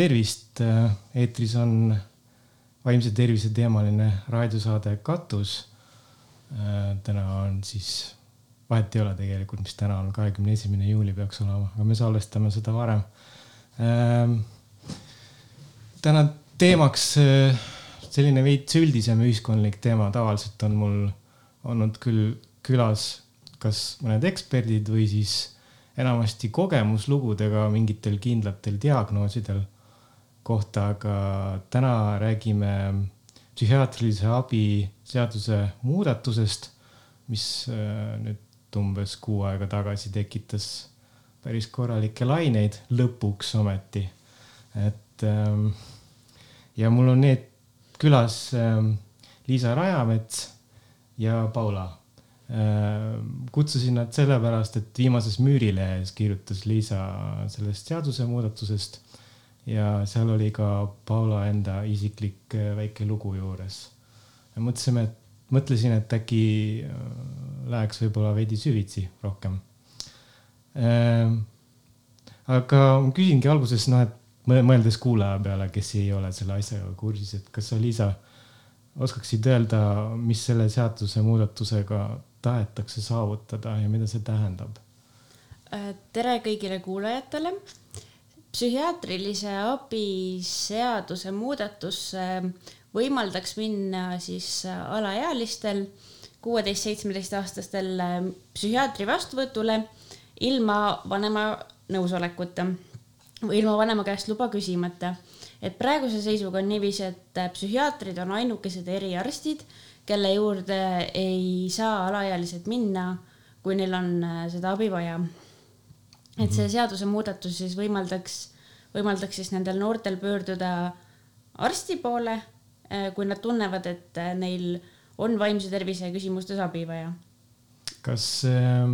tervist, eetris on vaimse tervise teemaline raadiosaade Katus. täna on siis, vahet ei ole tegelikult, mis täna on, kahekümne esimene juuli peaks olema, aga me salvestame seda varem. täna teemaks selline veits üldisem ühiskondlik teema, tavaliselt on mul olnud küll külas kas mõned eksperdid või siis enamasti kogemuslugudega mingitel kindlatel diagnoosidel kohta, aga täna räägime psühhiaatrilise abi seaduse muudatusest, mis äh, nüüd umbes kuu aega tagasi tekitas päris korralikke laineid, lõpuks ometi. et ähm, ja mul on need külas ähm, Liisa Rajamets ja Paula Äh, kutsusin nad sellepärast, et viimases Müürilehes kirjutas Liisa sellest seadusemuudatusest ja seal oli ka Paula enda isiklik äh, väike lugu juures. mõtlesime, et mõtlesin, et äkki äh, läheks võib-olla veidi süvitsi rohkem. aga ma küsingi alguses, noh, et mõeldes kuulaja peale, kes ei ole selle asjaga kursis, et kas sa, Liisa, oskaksid öelda, mis selle seadusemuudatusega tahetakse saavutada ja mida see tähendab? Äh, tere kõigile kuulajatele. Psühhiaatrilise abi seaduse muudatus võimaldaks minna siis alaealistel, kuueteist, seitsmeteist aastastel psühhiaatri vastuvõtule ilma vanema nõusolekuta või ilma vanema käest luba küsimata. et praeguse seisuga on niiviisi, et psühhiaatrid on ainukesed eriarstid kelle juurde ei saa alaealised minna, kui neil on äh, seda abi vaja. Et see mhm. seadusemuudatus siis võimaldaks, võimaldaks siis nendel noortel pöörduda arsti poole, äh, kui nad tunnevad, et äh, neil on vaimse tervise küsimustes abi vaja. kas äh,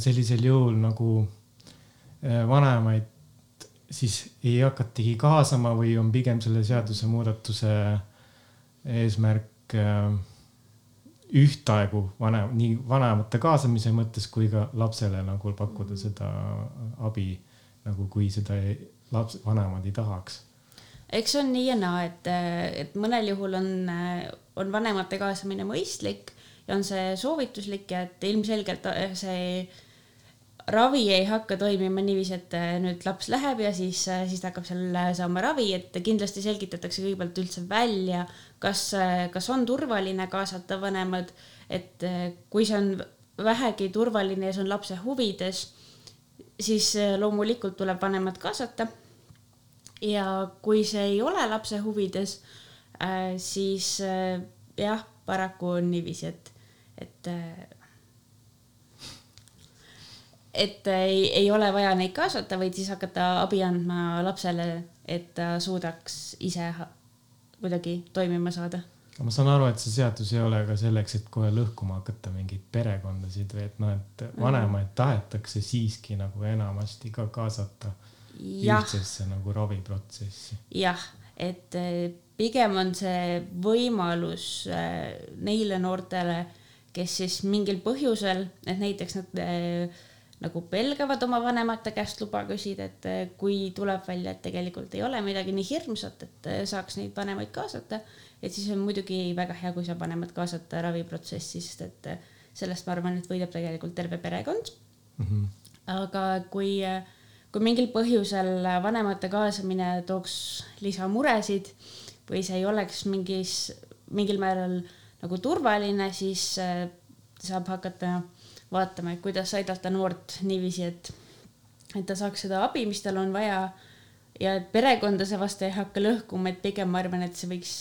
sellisel juhul nagu vanemaid siis ei hakatagi kaasama või on pigem selle seadusemuudatuse eesmärk Äh, ühtaegu vanem, nii vanemate kaasamise mõttes kui ka lapsele nagu pakkuda seda abi nagu, kui seda ei, laps, vanemad ei tahaks. eks see on nii ja naa, et, et mõnel juhul on, on vanemate kaasamine mõistlik ja on see soovituslik ja et ilmselgelt see ravi ei hakka toimima niiviisi, et nüüd laps läheb ja siis, siis ta hakkab seal saama ravi, et kindlasti selgitatakse kõigepealt üldse välja, kas, kas on turvaline kaasata vanemad, et eh, kui see on vähegi turvaline ja see on lapse huvides, siis eh, loomulikult tuleb vanemad kaasata. ja kui see ei ole lapse huvides, eh, siis jah, paraku on niiviisi, et, et et ei, ei ole vaja neid kaasata, vaid siis hakata abi andma lapsele, et ta suudaks ise kuidagi toimima saada. ma saan aru, et see seadus ei ole ka selleks, et kohe lõhkuma hakata mingeid perekondasid või et noh, et vanemaid mm. tahetakse siiski nagu enamasti ka kaasata ja. ühtsesse nagu raviprotsessi. jah, et eh, pigem on see võimalus eh, neile noortele, kes siis mingil põhjusel, et näiteks nad eh, nagu pelgavad oma vanemate käest luba küsida, et eh, kui tuleb välja, et tegelikult ei ole midagi nii hirmsat, et eh, saaks neid vanemaid kaasata, et siis on muidugi väga hea, kui saab vanemad kaasata raviprotsessi, sest et eh, sellest ma arvan, et võidab tegelikult terve perekond mm. -hmm. aga kui, kui mingil põhjusel vanemate kaasamine tooks lisamuresid või see ei oleks mingis, mingil määral nagu turvaline, siis saab hakata vaatama, et kuidas aidata noort niiviisi, et, et ta saaks seda abi, mis tal on vaja. ja et perekonda see vastu ei hakka lõhkuma, et pigem ma arvan, et see võiks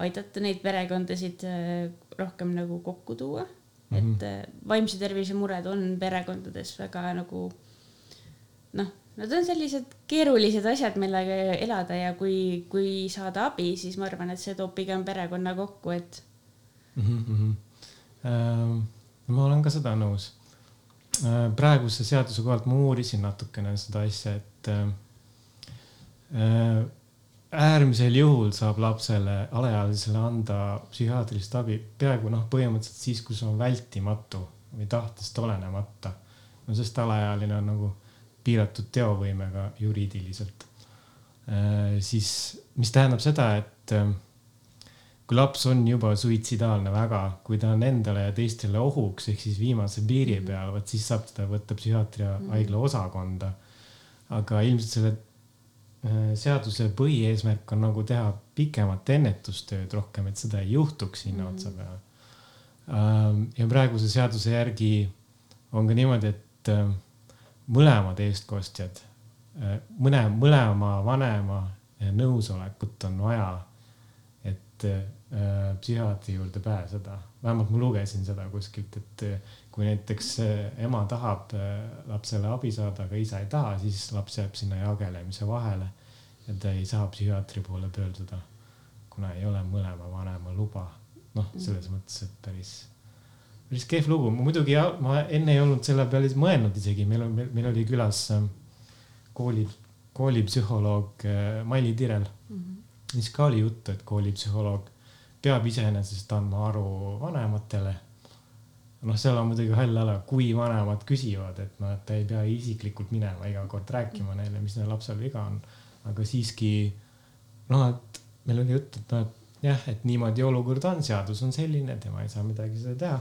aidata neid perekondasid äh, rohkem nagu kokku tuua mm. -hmm. et äh, vaimse tervise mured on perekondades väga nagu noh, nad on sellised keerulised asjad, millega elada ja kui, kui saada abi, siis ma arvan, et see toob pigem perekonna kokku, et mm. -hmm. Ähm ma olen ka seda nõus. Äh, praeguse seaduse kohalt ma uurisin natukene seda asja, et äh, äh, äärmisel juhul saab lapsele, alaealisele anda psühhiaatrilist abi peaaegu noh, põhimõtteliselt siis, kui see on vältimatu või tahtest olenemata. no sest alaealine on nagu piiratud teovõimega juriidiliselt. Siis, mis tähendab seda, et kui laps on juba suitsidaalne väga, kui ta on endale ja teistele ohuks ehk siis viimase piiri mhm. peal, vot siis saab teda võtta psühhiaatria mhm. haigla osakonda. aga ilmselt selle äh, seaduse põhieesmärk on nagu teha pikemat ennetustööd rohkem, et seda ei juhtuks sinna otsa mhm. peale. Ähm, ja praeguse seaduse järgi on ka niimoodi, et mõlemad eestkostjad Äh, mõne, mõlema vanema nõusolekut on vaja, et äh, psühhiaatri juurde pääseda. vähemalt ma lugesin seda kuskilt, et äh, kui näiteks ema tahab lapsele abi saada, aga isa ei taha, siis laps jääb sinna jagelemise vahele ja ta ei saa psühhiaatri poole pöörduda, kuna ei ole mõlema vanema luba. noh, selles mõttes, et päris, päris kehv lugu. muidugi ma enne ei olnud selle peale mõelnud isegi, meil on, meil oli külas äh, kooli, koolipsühholoog äh, Maili Tirel siis ka oli juttu, et koolipsühholoog peab iseenesest andma aru vanematele. noh, seal on muidugi hall ala, kui vanemad küsivad, et noh, et ta ei pea isiklikult minema iga kord rääkima neile, mis neil lapsel viga on. aga siiski noh, et meil oli jutt, et noh, et jah, et niimoodi olukord on, seadus on selline, tema ei saa midagi seda teha.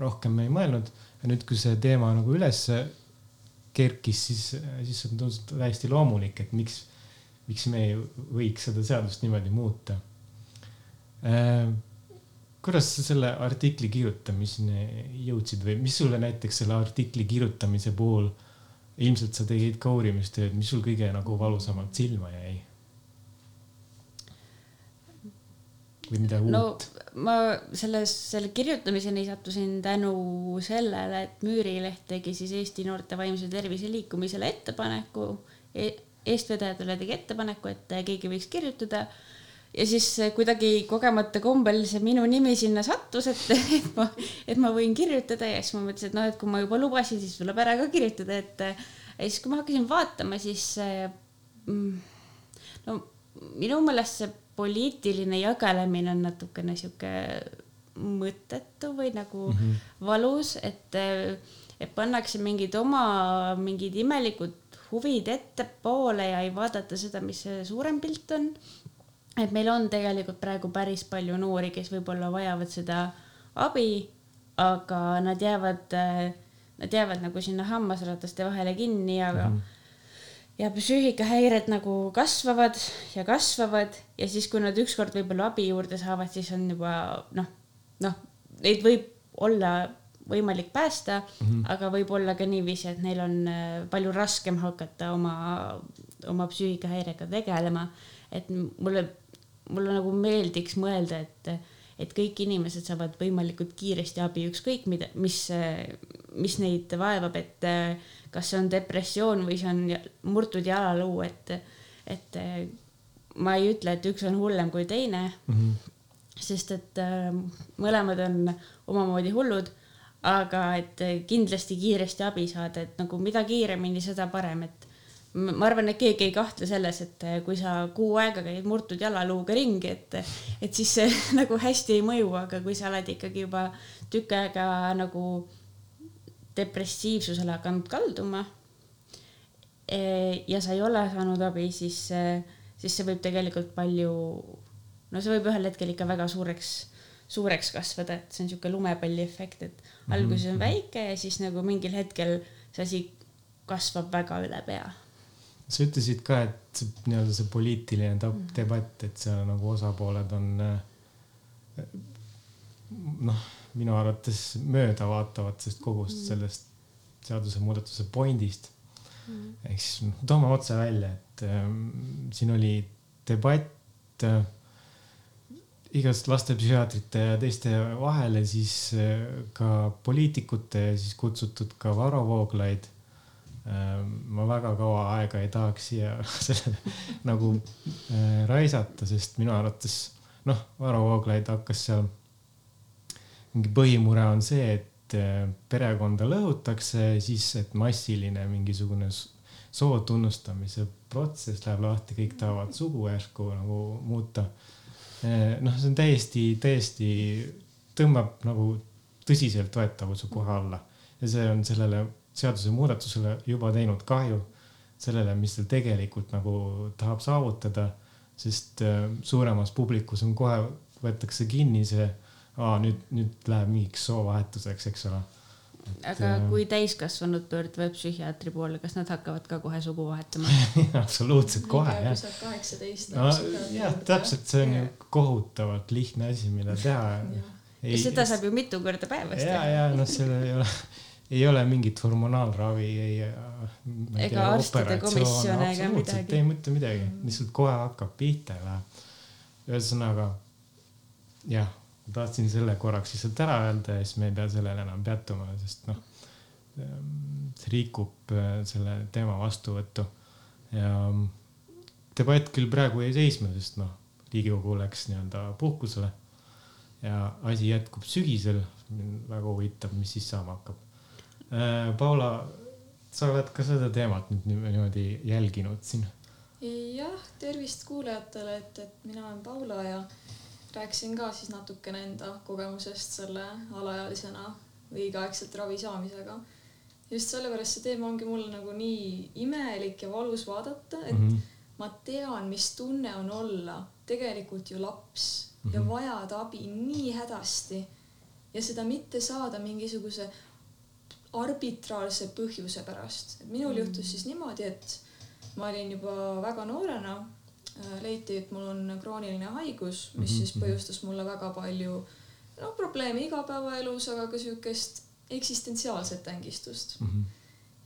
rohkem ei mõelnud ja nüüd, kui see teema nagu üles kerkis, siis, siis on tundus täiesti loomulik, et miks, miks me ei võiks seda seadust niimoodi muuta äh,. kuidas sa selle artikli kirjutamiseni jõudsid või mis sulle näiteks selle artikli kirjutamise puhul, ilmselt sa tegid ka uurimistööd, mis sul kõige nagu valusamalt silma jäi? või midagi no, uut? ma selles, selle kirjutamiseni sattusin tänu sellele, et Müürileht tegi siis Eesti Noorte Vaimse Tervise Liikumisele ettepaneku e, eestvedajatele tegi ettepaneku, et keegi võiks kirjutada ja siis kuidagi kogemata kombel see minu nimi sinna sattus, et, et ma, et ma võin kirjutada ja siis ma mõtlesin, et noh, et kui ma juba lubasin, siis tuleb ära ka kirjutada, et ja siis, kui ma hakkasin vaatama, siis mm, no minu meelest see poliitiline jagelemine on natukene sihuke mõttetu või nagu mm -hmm. valus, et, et pannakse mingid oma mingid imelikud huvid ettepoole ja ei vaadata seda, mis see suurem pilt on. et meil on tegelikult praegu päris palju noori, kes võib-olla vajavad seda abi, aga nad jäävad, nad jäävad nagu sinna hammasrataste vahele kinni, aga mm -hmm ja psüühikahäired nagu kasvavad ja kasvavad ja siis, kui nad ükskord võib-olla abi juurde saavad, siis on juba noh, noh, neid võib olla võimalik päästa mm, -hmm. aga võib olla ka niiviisi, et neil on äh, palju raskem hakata oma, oma psüühikahäirega tegelema. et mulle, mulle nagu meeldiks mõelda, et, et kõik inimesed saavad võimalikult kiiresti abi, ükskõik mida, mis, mis neid vaevab, et kas see on depressioon või see on murtud jalaluu, et, et ma ei ütle, et üks on hullem kui teine mm. -hmm. sest et äh, mõlemad on omamoodi hullud, aga et kindlasti kiiresti abi saada, et nagu mida kiiremini, seda parem, et ma arvan, et keegi ei kahtle selles, et kui sa kuu aega käid murtud jalaluuga ringi, et, et siis see nagu hästi ei mõju, aga kui sa oled ikkagi juba tükk aega nagu depressiivsusele hakanud kalduma ja sa ei ole saanud abi, siis, siis see võib tegelikult palju, no see võib ühel hetkel ikka väga suureks, suureks kasvada, et see on niisugune lumepalliefekt, et alguses on mhm. väike ja siis nagu mingil hetkel see asi kasvab väga üle pea. sa ütlesid ka, et see nii-öelda see poliitiline mhm. debatt, et seal nagu osapooled on noh minu arvates mööda vaatavad sellest kogust mm. sellest seadusemuudatuse pointist ehk siis noh, toome otse välja, et ähm, siin oli debatt äh, igast lastepsühhiaatrite ja teiste vahel ja siis äh, ka poliitikute siis kutsutud ka Varro Vooglaid äh,. ma väga kaua aega ei tahaks siia selle nagu äh, raisata, sest minu arvates noh, Varro Vooglaid hakkas seal mingi põhimure on see, et äh, perekonda lõhutakse, siis et massiline mingisugune soo tunnustamise protsess läheb lahti, kõik tahavad sugu järsku nagu muuta. Äh, noh, see on täiesti, täiesti tõmbab nagu tõsiseltvõetavuse koha alla ja see on sellele seadusemuudatusele juba teinud kahju. sellele, mis ta tegelikult nagu tahab saavutada. sest äh, suuremas publikus on kohe, võetakse kinni see, aa nüüd, nüüd läheb mingiks soovahetuseks, eks ole. Aga äh, kui täiskasvanud pöörduvad psühhiaatri poole, kas nad hakkavad ka kohe sugu vahetama absoluutselt kohe jah. kaheksateist. no jah, täpselt, see on ju kohutavalt lihtne asi, mida teha ja seda saab ju mitu korda päevas teha. ja, ja noh, sellel ei ole ei ole mingit hormonaalravi, ei. ega arstide komisjon ega midagi. ei mitte midagi, lihtsalt kohe hakkab pihta ja läheb. ühesõnaga jah, ma tahtsin selle korraks lihtsalt ära öelda ja siis me ei pea sellele enam peatuma, sest noh, see rikub äh, selle teema vastuvõttu ja debatt küll praegu jäi seisma, sest noh, Riigikogu läks nii-öelda puhkusele ja asi jätkub sügisel. väga huvitav, mis siis saama hakkab Äh, Paula, sa oled ka seda teemat nüüd niimoodi jälginud siin? jah, tervist kuulajatele, et, et mina olen Paula ja rääkisin ka siis natukene enda kogemusest selle alaealisena õigeaegselt ravi saamisega. just sellepärast see teema ongi mulle nagu nii imelik ja valus vaadata, et mm -hmm. ma tean, mis tunne on olla tegelikult ju laps mm -hmm. ja mhm. vajada abi nii hädasti ja seda mitte saada mingisuguse arbitraarse põhjuse pärast. et minul mm. juhtus siis niimoodi, et ma olin juba väga noorena, leiti, et mul on krooniline haigus, mis mm -hmm. siis põhjustas mulle väga palju noh, probleeme igapäevaelus, aga ka siukest eksistentsiaalset ängistust mm. -hmm.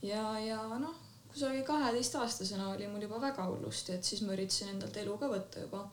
ja, ja noh, kusagil kaheteistaastasena oli mul juba väga hullusti, et siis ma üritasin endalt elu ka võtta juba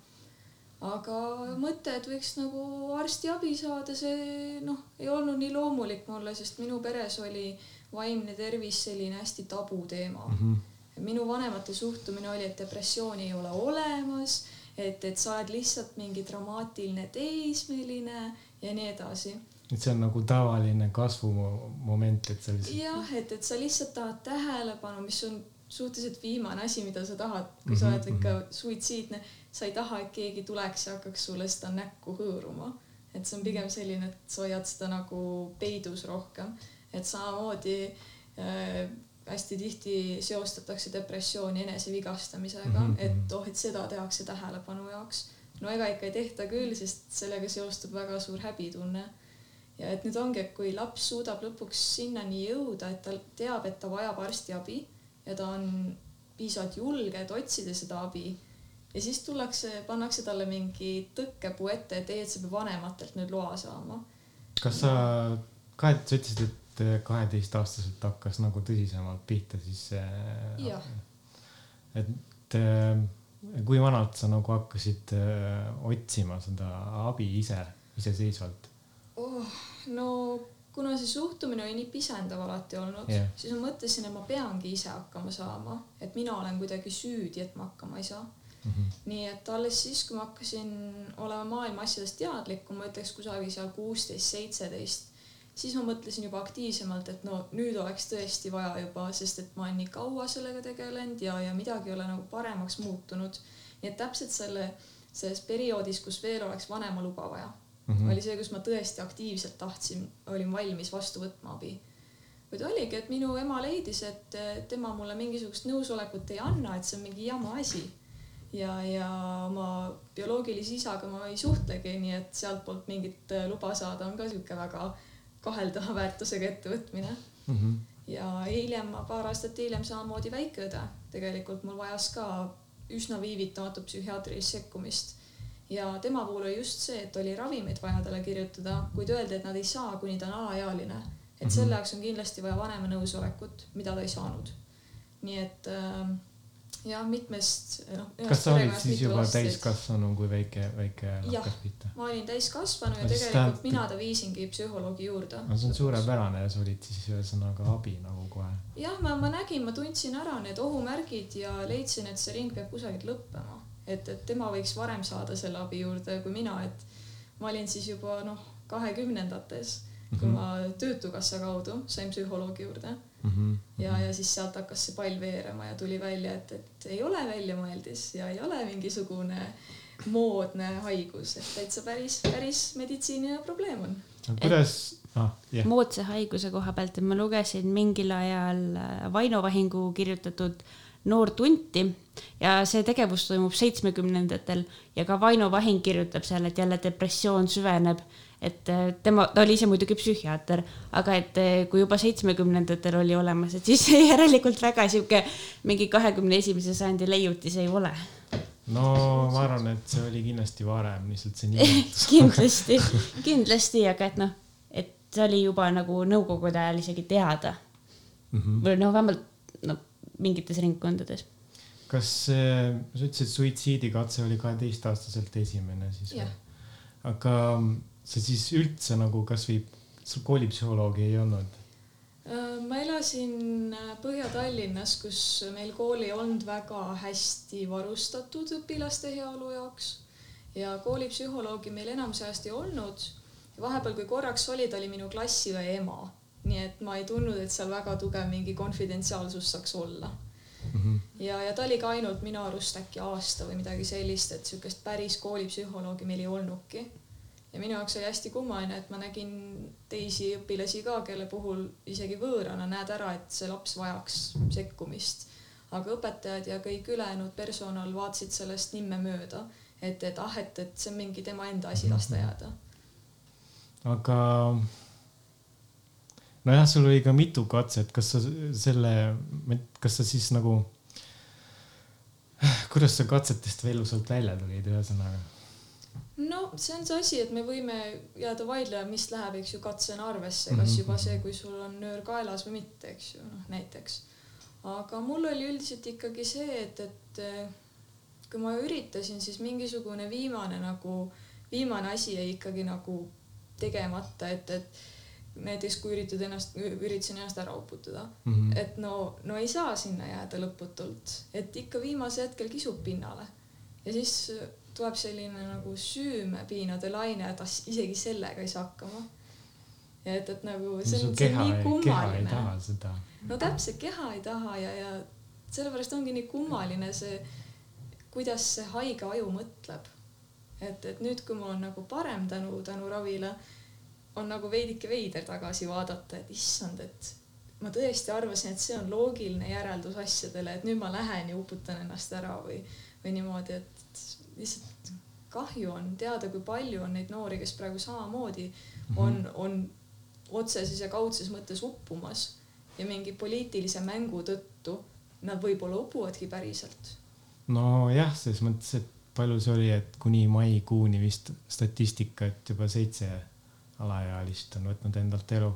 aga mõte, et võiks nagu arstiabi saada, see noh, ei olnud nii loomulik mulle, sest minu peres oli vaimne tervis selline hästi tabuteema mm. -hmm. Minu vanemate suhtumine oli, et depressiooni ei ole olemas, et, et sa oled lihtsalt mingi dramaatiline teismeline ja nii edasi et see on nagu tavaline kasvumoment, et sa lihtsalt. jah, et, et sa lihtsalt tahad tähelepanu, mis on suhteliselt viimane asi, mida sa tahad, kui sa oled ikka mhm. suitsiidne sa ei taha, et keegi tuleks ja hakkaks sulle seda näkku hõõruma. et see on pigem selline, et sa hoiad seda nagu peidus rohkem, et samamoodi äh, hästi tihti seostatakse depressiooni enesevigastamisega mm, -hmm. et oh, et seda tehakse tähelepanu jaoks. no ega ikka ei tehta küll, sest sellega seostub väga suur häbitunne. ja et nüüd ongi, et kui laps suudab lõpuks sinnani jõuda, et ta teab, et ta vajab arstiabi ja ta on piisavalt julge, et otsida seda abi ja siis tullakse, pannakse talle mingi tõkkepuu ette, et ei, et sa pead vanematelt nüüd loa saama. kas sa, kahe, sa ütlesid, et kaheteistaastaselt hakkas nagu tõsisemalt pihta, siis see. et äh, kui vanalt sa nagu hakkasid äh, otsima seda abi ise, iseseisvalt oh,? no kuna see suhtumine oli nii pisendav alati olnud yeah., siis ma mõtlesin, et ma peangi ise hakkama saama, et mina olen kuidagi süüdi, et ma hakkama ei saa Mm -hmm. nii et alles siis, kui ma hakkasin olema maailma asjadest teadlikum, ma ütleks kusagil seal kuusteist, seitseteist, siis ma mõtlesin juba aktiivsemalt, et no nüüd oleks tõesti vaja juba, sest et ma olen nii kaua sellega tegelenud ja, ja midagi ei ole nagu paremaks muutunud. nii et täpselt selle, selles perioodis, kus veel oleks vanema luba vaja mm, -hmm. oli see, kus ma tõesti aktiivselt tahtsin, olin valmis vastu võtma abi kuid oligi, et minu ema leidis, et tema mulle mingisugust nõusolekut ei anna, et see on mingi jama asi ja, ja oma bioloogilise isaga ma ei suhtlegi, nii et sealtpoolt mingit äh, luba saada on ka sihuke väga kaheldava väärtusega ettevõtmine mm. -hmm. ja hiljem, paar aastat hiljem samamoodi väikeõde, tegelikult mul vajas ka üsna viivitamatut psühhiaatrilist sekkumist. ja tema puhul oli just see, et oli ravimeid vaja talle kirjutada, kuid öeldi, et nad ei saa, kuni ta on alaealine. et -hmm. selle jaoks on kindlasti vaja vanema nõusolekut, mida ta ei saanud. nii et äh, jah, mitmest noh. kas sa olid siis juba täiskasvanu, kui väike, väike hakkas pihta? ma olin täiskasvanu ja tegelikult tähendab... mina ta viisingi psühholoogi juurde. no see on suurepärane ja sa olid siis ühesõnaga abi nagu kohe. jah, ma, ma nägin, ma tundsin ära need ohumärgid ja leidsin, et see ring peab kusagilt lõppema. et, et tema võiks varem saada selle abi juurde kui mina, et ma olin siis juba noh, kahekümnendates, kui mm -hmm. ma Töötukassa kaudu sain psühholoogi juurde mm. -hmm. ja, ja siis sealt hakkas see pall veerema ja tuli välja, et, et ei ole väljamõeldis ja ei ole mingisugune moodne haigus, et täitsa päris, päris meditsiiniline probleem on. kuidas ah,? Yeah. moodsa haiguse koha pealt, et ma lugesin mingil ajal äh, Vaino Vahingu kirjutatud noort hunti ja see tegevus toimub seitsmekümnendatel ja ka Vaino Vahing kirjutab seal, et jälle depressioon süveneb et äh, tema, ta oli ise muidugi psühhiaater, aga et äh, kui juba seitsmekümnendatel oli olemas, et siis järelikult väga sihuke mingi kahekümne esimese sajandi leiutis ei ole. no ma arvan, et see oli kindlasti varem, lihtsalt see nimetus kindlasti, kindlasti, aga et noh, et see oli juba nagu nõukogude ajal isegi teada mm. -hmm. või noh, vähemalt noh, mingites ringkondades kas sa ütlesid, suitsiidikatse oli kaheteistaastaselt esimene siis või? aga sa siis üldse nagu kasvõi, koolipsühholoogi ei olnud? Äh, ma elasin äh, Põhja-Tallinnas, kus meil kool ei olnud väga hästi varustatud õpilaste heaolu jaoks ja koolipsühholoogi meil enamus ajast ei olnud. vahepeal, kui korraks oli, ta oli minu klassiõe ema, nii et ma ei tundnud, et seal väga tugev mingi konfidentsiaalsus saaks olla mm. -hmm. ja, ja ta oli ka ainult minu arust äkki aasta või midagi sellist, et sihukest päris koolipsühholoogi meil ei olnudki ja minu jaoks oli hästi kummaline, et ma nägin teisi õpilasi ka, kelle puhul isegi võõrana näed ära, et see laps vajaks sekkumist. aga õpetajad ja kõik ülejäänud personal vaatasid sellest nimme mööda, et, et ah, et, et see on mingi tema enda asi, las ta jääda. aga nojah, sul oli ka mitu katset, kas sa selle, kas sa siis nagu, kuidas sa katsetest veel sealt välja tulid, ühesõnaga? No see on see asi, et me võime jääda vaidlema, mis läheb, eks ju, katsena arvesse, kas mhm. juba see, kui sul on nöör kaelas või mitte, eks ju, noh näiteks. aga mul oli üldiselt ikkagi see, et, et eh, kui ma üritasin, siis mingisugune viimane nagu, viimane asi jäi ikkagi nagu tegemata, et, et näiteks kui üritad ennast, üritasin ennast ära uputada mm, -hmm. et no, no ei saa sinna jääda lõputult, et ikka viimasel hetkel kisub pinnale ja siis tuleb selline nagu süümepiinade laine, et ah, isegi sellega ei saa hakkama. ja et, et nagu see on, see on nii kummaline. no täpselt, keha ei taha ja, ja sellepärast ongi nii kummaline see, kuidas see haige aju mõtleb. et, et nüüd, kui mul on nagu parem tänu, tänu ravile, on nagu veidike veider tagasi vaadata, et issand, et ma tõesti arvasin, et see on loogiline järeldus asjadele, et nüüd ma lähen ja uputan ennast ära või, või niimoodi, et lihtsalt kahju on teada, kui palju on neid noori, kes praegu samamoodi mhm. on on otseses ja kaudses mõttes uppumas ja mingi poliitilise mängu tõttu nad võib-olla upuvadki päriselt. nojah, selles mõttes, et palju see oli, et kuni maikuuni vist statistika, et juba seitse alaealist on võtnud endalt elu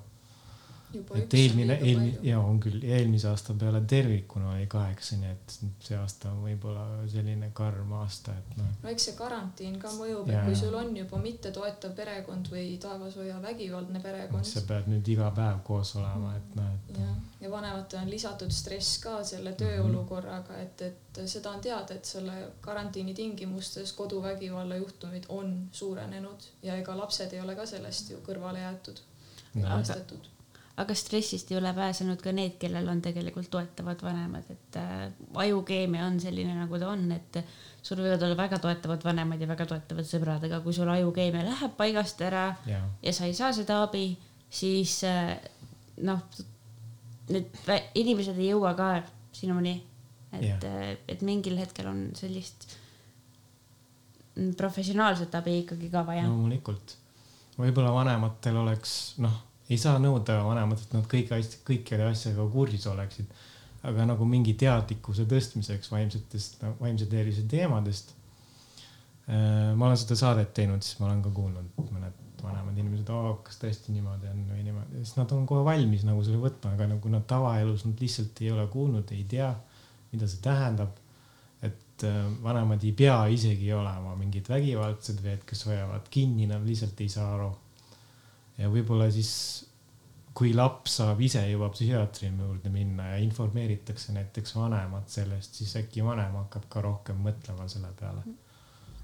et eelmine, eelmine ja on küll, eelmise aasta peale tervikuna oli kaheksa, nii et see aasta on võib-olla selline karm aasta, et noh. no eks see karantiin ka mõjub, et kui sul on juba mittetoetav perekond või taevashoia vägivaldne perekond. sa pead nüüd iga päev koos olema, et noh, et. ja, ja vanematele on lisatud stress ka selle tööolukorraga, et, et seda on teada, et selle karantiini tingimustes koduvägivalla juhtumid on suurenenud ja ega lapsed ei ole ka sellest ju kõrvale jäetud, arvestatud aga stressist ei ole pääsenud ka need, kellel on tegelikult toetavad vanemad, et äh, ajukeemia on selline, nagu ta on, et sul võivad olla väga toetavad vanemad ja väga toetavad sõbrad, aga kui sul ajukeemia läheb paigast ära ja, ja sa ei saa seda abi, siis äh, noh, need inimesed ei jõua ka sinuni. et, äh, et mingil hetkel on sellist professionaalset abi ikkagi ka vaja. loomulikult, võib-olla vanematel oleks noh ei saa nõuda vanemad, et nad kõik asjad, kõikide asjadega kursis oleksid. aga nagu mingi teadlikkuse tõstmiseks vaimsetest, vaimse tervise teemadest. Äh, ma olen seda saadet teinud, siis ma olen ka kuulnud mõned vanemad inimesed, kas tõesti niimoodi on või niimoodi, siis nad on kohe valmis nagu selle võtma, aga nagu nad tavaelus nad lihtsalt ei ole kuulnud, ei tea, mida see tähendab. et äh, vanemad ei pea isegi olema mingid vägivaldsed või et kes hoiavad kinni, nad lihtsalt ei saa aru ja võib-olla siis, kui laps saab ise juba psühhiaatri juurde minna ja informeeritakse näiteks vanemat sellest, siis äkki vanem hakkab ka rohkem mõtlema selle peale.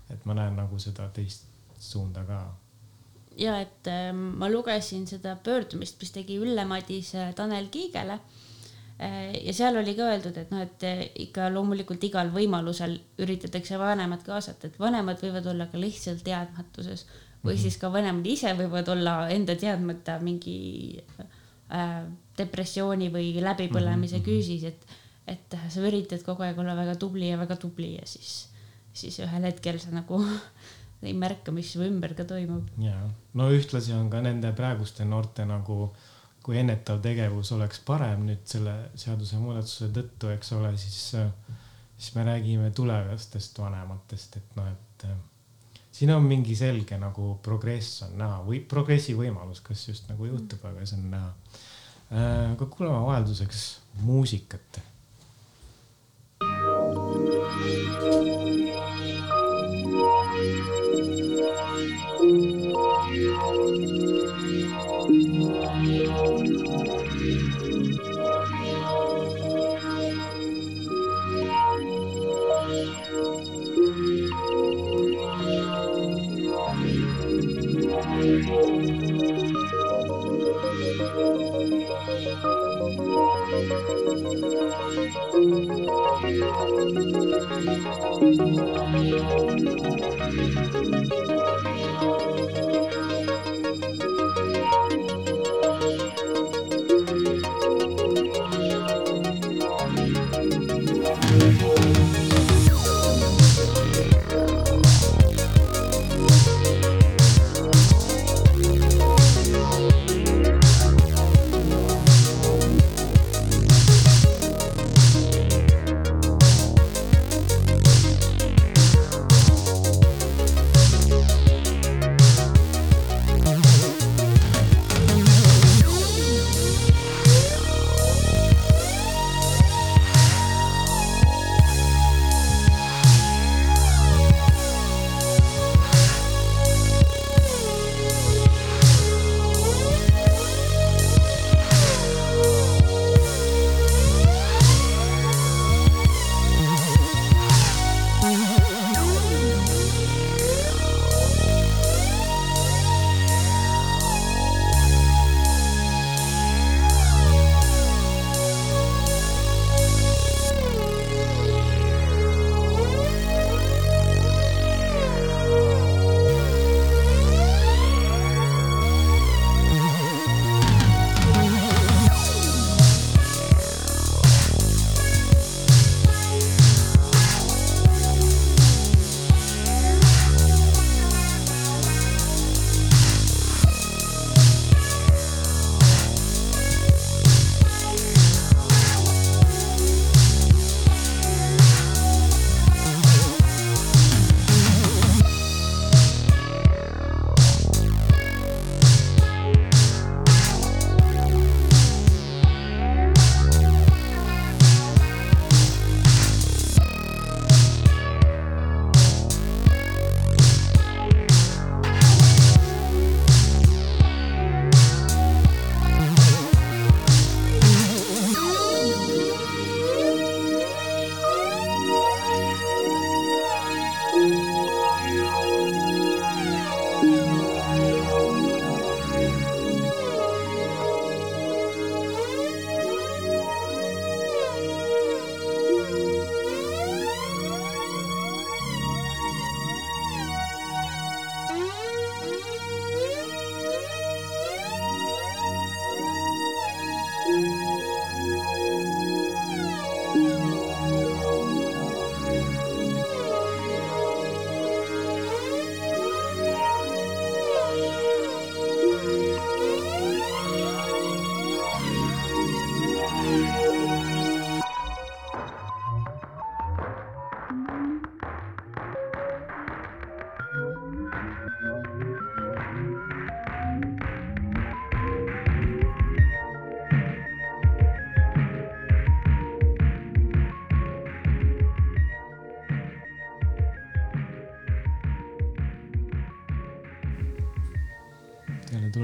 et ma näen nagu seda teist suunda ka ja et äh, ma lugesin seda pöördumist, mis tegi Ülle Madise Tanel Kiigele äh,. ja seal oli ka öeldud, et noh, et äh, ikka loomulikult igal võimalusel üritatakse vanemad kaasata, et vanemad võivad olla ka lihtsalt teadmatuses või siis ka vanemad ise võivad olla enda teadmata mingi äh, depressiooni või läbipõlemise mm -hmm. küüsis, et, et sa üritad kogu aeg olla väga tubli ja väga tubli ja siis, siis ühel hetkel sa nagu ei märka, mis su ümber ka toimub. ja, no ühtlasi on ka nende praeguste noorte nagu, kui ennetav tegevus oleks parem nüüd selle seadusemuudatuse tõttu, eks ole, siis, siis me räägime tulevastest vanematest, et noh, et siin on mingi selge nagu progress on näha või progressi võimalus, kas just nagu juhtub, aga see on näha. aga kuulame vahelduseks muusikat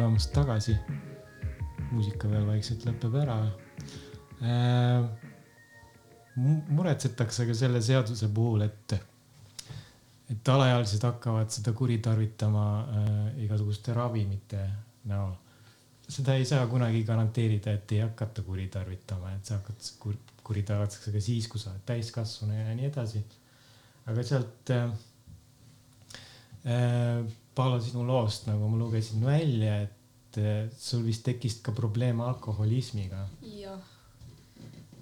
tulemast tagasi. muusika veel vaikselt lõpeb ära äh,. muretsetakse ka selle seaduse puhul, et, et alaealised hakkavad seda kuritarvitama äh, igasuguste ravimite näol. seda ei saa kunagi garanteerida, et ei hakata kuritarvitama, et sa hakkad kur, kuritarvitatakse ka siis, kui sa oled täiskasvanu ja nii edasi. aga sealt äh, äh, Paolo, sinu loost nagu ma lugesin välja, et sul vist tekkis ka probleem alkoholismiga. jah,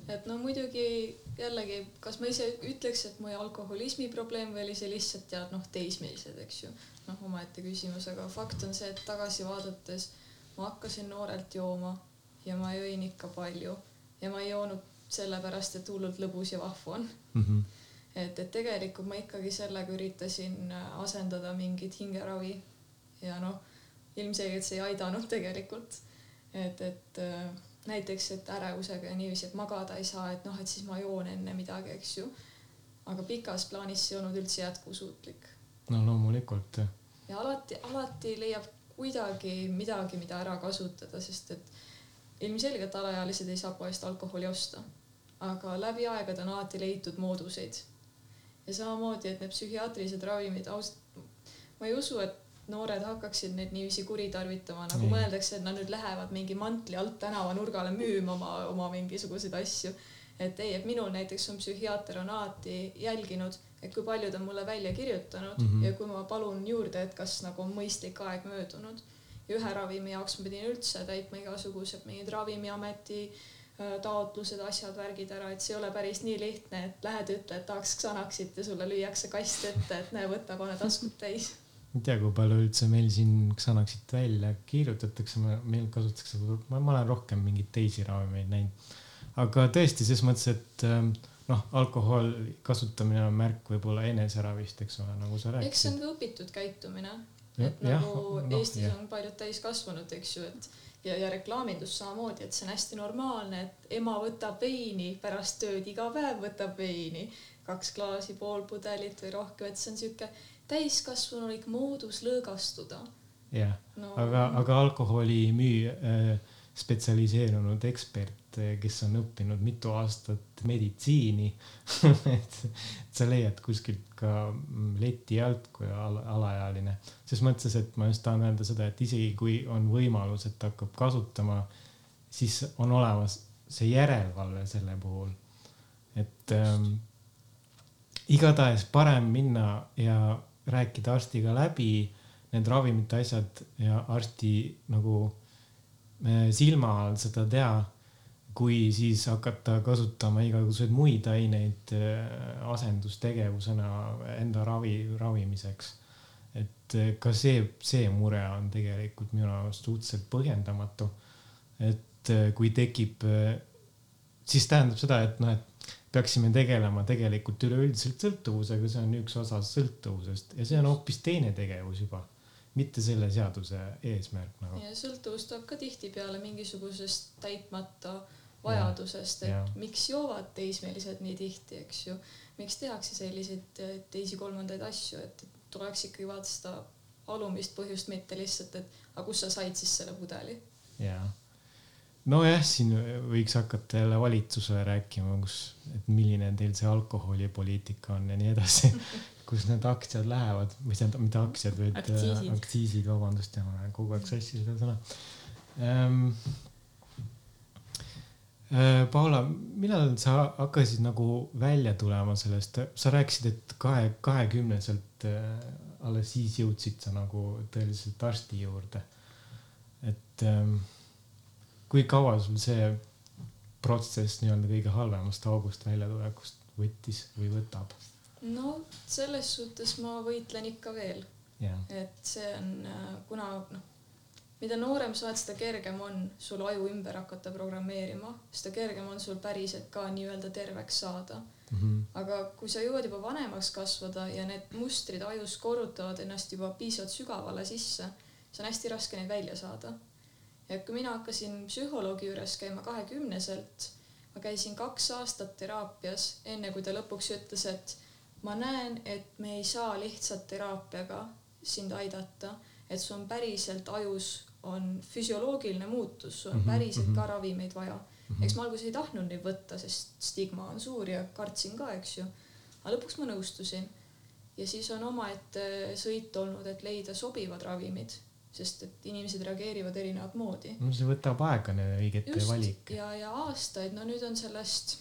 et no muidugi jällegi, kas ma ise ütleks, et mu alkoholismi probleem või oli see lihtsalt tead noh, teismelised, eks ju. noh, omaette küsimus, aga fakt on see, et tagasi vaadates ma hakkasin noorelt jooma ja ma jõin ikka palju ja ma ei joonud sellepärast, et hullult lõbus ja vahva on mm. -hmm. et, et tegelikult ma ikkagi sellega üritasin asendada mingit hingeravi ja noh, ilmselgelt see ei aidanud tegelikult. et, et äh, näiteks, et ärevusega ja niiviisi, et magada ei saa, et noh, et siis ma joon enne midagi, eks ju. aga pikas plaanis see ei olnud üldse jätkusuutlik. no loomulikult. ja alati, alati leiab kuidagi midagi, mida ära kasutada, sest et ilmselgelt alaealised ei saa poest alkoholi osta aga läbi aegade on alati leitud mooduseid. ja samamoodi, et need psühhiaatrilised ravimid, ausalt, ma ei usu, et noored hakkaksid neid niiviisi kuritarvitama, nagu mm. mõeldakse, et nad nüüd lähevad mingi mantli alt tänavanurgale müüma oma, oma mingisuguseid asju. et ei, et minul näiteks on psühhiaater on alati jälginud, et kui palju ta on mulle välja kirjutanud mm -hmm. ja kui ma palun juurde, et kas nagu on mõistlik aeg möödunud. ja ühe ravimi jaoks ma pidin üldse täitma igasugused mingid Ravimiameti Äh, taotlused, asjad, värgid ära, et see ei ole päris nii lihtne, et lähed, ütled, tahaks Xanaxit ja sulle lüüakse kast ette, et näe, võta, pane taskud täis. Ei tea, kui palju üldse meil siin Xanaxit välja kirjutatakse, meil kasutatakse, ma, ma olen rohkem mingeid teisi ravimeid näinud. aga tõesti, ses mõttes, et ähm, noh, alkoholi kasutamine on märk võib-olla eneseravist, eks ole, nagu sa rääkisid. eks see on ka õpitud käitumine. et ja, nagu no, Eestis ja. on paljud täiskasvanud, eks ju, et ja, ja reklaamindus samamoodi, et see on hästi normaalne, et ema võtab veini pärast tööd, iga päev võtab veini, kaks klaasi, pool pudelit või rohkem, et see on sihuke täiskasvanulik moodus lõõgastuda. jah no., aga, aga alkoholimüü äh, spetsialiseerunud ekspert kes on õppinud mitu aastat meditsiini et sa leiad kuskilt ka leti alt kui ala, alaealine. ses mõttes, et ma just tahan öelda seda, et isegi kui on võimalus, et ta hakkab kasutama, siis on olemas see järelevalve selle puhul. et ähm, igatahes parem minna ja rääkida arstiga läbi need ravimite asjad ja arsti nagu äh, silma all seda teha kui siis hakata kasutama igasuguseid muid aineid äh, asendustegevusena enda ravi, ravimiseks. et äh, ka see, see mure on tegelikult minu arust suhteliselt põhjendamatu. et kui tekib, siis tähendab seda, et noh, et peaksime tegelema tegelikult üleüldiselt sõltuvusega, see on üks osa sõltuvusest ja see on hoopis teine tegevus juba mitte selle seaduse eesmärk nagu. ja sõltuvus tuleb ka tihtipeale mingisugusest täitmata vajadusest, et ja. miks joovad teismelised nii tihti, eks ju. miks tehakse selliseid äh, teisi-kolmandaid asju, et tuleks ikkagi vaadata seda alumist põhjust, mitte lihtsalt, et aga kust sa said siis selle pudeli. jaa. Nojah, siin võiks hakata jälle valitsusele rääkima, kus, et milline teil see alkoholipoliitika on ja nii edasi kus need aktsiad lähevad või tähendab, mitte aktsiad, vaid aktsiisid, aktsiisid, vabandust, ja ma kogu aeg sassi seda sõna. Ähm, Äh, Paula, millal sa hakkasid nagu välja tulema sellest, sa rääkisid, et kahe, kahekümneselt äh, alles siis jõudsid sa nagu tõeliselt arsti juurde. et ähm, kui kaua sul see protsess nii-öelda kõige halvemast august väljatulekust võttis või võtab? no selles suhtes ma võitlen ikka veel. et see on, äh, kuna noh mida noorem sa oled, seda kergem on sul aju ümber hakata programmeerima, seda kergem on sul päriselt ka nii-öelda terveks saada mm. -hmm. aga kui sa jõuad juba vanemaks kasvada ja need mustrid ajus korrutavad ennast juba piisavalt sügavale sisse, siis on hästi raske neid välja saada. Ja kui mina hakkasin psühholoogi juures käima kahekümneselt, ma käisin kaks aastat teraapias, enne kui ta lõpuks ütles, et ma näen, et me ei saa lihtsalt teraapiaga sind aidata, et sul on päriselt ajus on füsioloogiline muutus, sul on mhm, päriselt ka mhm. ravimeid vaja. Mhm. eks ma alguses ei tahtnud neid võtta, sest stigma on suur ja kartsin ka, eks ju. aga lõpuks ma nõustusin. ja siis on omaette sõit olnud, et leida sobivad ravimid, sest et inimesed reageerivad erinevat moodi. no see võtab aega, õigete valik. ja, ja aastaid, no nüüd on sellest,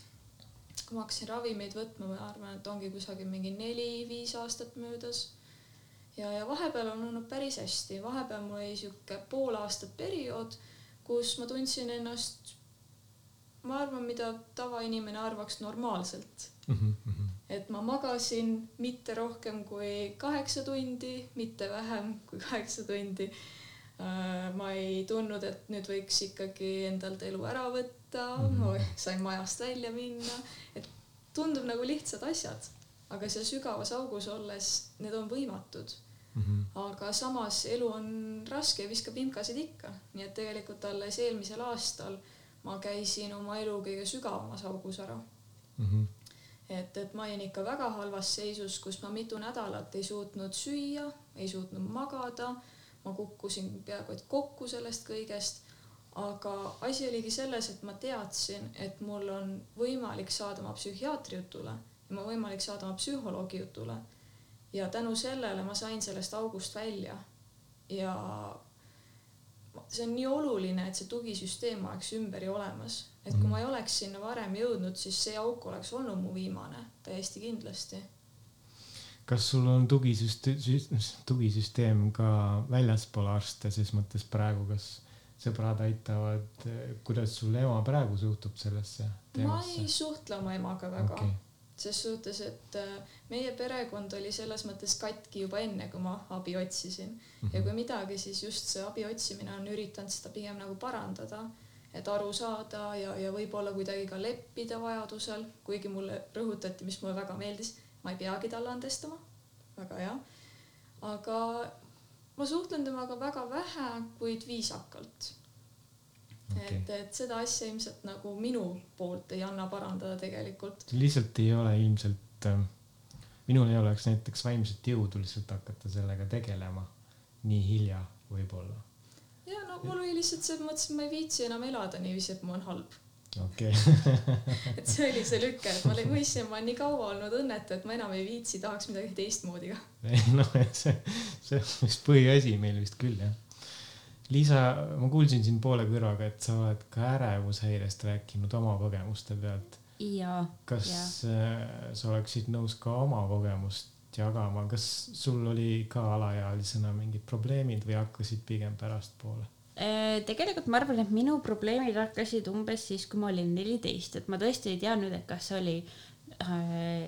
kui ma hakkasin ravimeid võtma, ma arvan, et ongi kusagil mingi neli-viis aastat möödas ja, ja vahepeal on olnud päris hästi, vahepeal mul oli sihuke pool aastat periood, kus ma tundsin ennast, ma arvan, mida tavainimene arvaks normaalselt mm. -hmm. Et ma magasin mitte rohkem kui kaheksa tundi, mitte vähem kui kaheksa tundi. Äh, ma ei tundnud, et nüüd võiks ikkagi endalt elu ära võtta mm, -hmm. ma sain majast välja minna, et tundub nagu lihtsad asjad, aga seal sügavas augus olles need on võimatud mm. -hmm. aga samas elu on raske ja viskab imkasid ikka, nii et tegelikult alles eelmisel aastal ma käisin oma elu kõige sügavamas augus ära mm. -hmm. Et, et ma olin ikka väga halvas seisus, kus ma mitu nädalat ei suutnud süüa, ei suutnud magada, ma kukkusin peaaegu et kokku sellest kõigest aga asi oligi selles, et ma teadsin, et mul on võimalik saada oma psühhiaatri jutule ja on võimalik saada oma psühholoogi jutule. ja tänu sellele ma sain sellest august välja. ja see on nii oluline, et see tugisüsteem oleks ümber ja olemas, et kui mhm. ma ei oleks sinna varem jõudnud, siis see auk oleks olnud mu viimane, täiesti kindlasti. kas sul on tugisüsteem, tugisüsteem ka väljaspool arste, ses mõttes praegu, kas sõbrad aitavad, kuidas sul ema praegu suhtub sellesse ma ei suhtle oma emaga väga okay. ses suhtes, et äh, meie perekond oli selles mõttes katki juba enne, kui ma abi otsisin mm -hmm. ja kui midagi, siis just see abi otsimine on üritanud seda pigem nagu parandada, et aru saada ja, ja võib-olla kuidagi ka leppida vajadusel, kuigi mulle rõhutati, mis mulle väga meeldis, ma ei peagi talle andestama, väga hea. aga ma suhtlen temaga väga vähe, kuid viisakalt okay.. et, et seda asja ilmselt nagu minu poolt ei anna parandada tegelikult. lihtsalt ei ole ilmselt äh,, minul ei oleks näiteks vaimset jõudu lihtsalt hakata sellega tegelema nii hilja võib-olla. Ja no mul oli lihtsalt see, ma mõtlesin, et ma ei viitsi enam elada niiviisi, et mul on halb okei okay. et see oli see lüke, et ma mõistsin, ma olen nii kaua olnud õnnetu, et ma enam ei viitsi, tahaks midagi teistmoodi ka. noh, see, see on vist põhiasi meil vist küll jah. Liisa, ma kuulsin sind poole kõrvaga, et sa oled ka ärevushäirest rääkinud oma kogemuste pealt. kas ja. Äh, sa oleksid nõus ka oma kogemust jagama, kas sul oli ka alaealisena mingid probleemid või hakkasid pigem pärastpoole? Äh, tegelikult ma arvan, et minu probleemid hakkasid umbes siis, kui ma olin neliteist, et ma tõesti ei teadnud, et kas see oli, äh,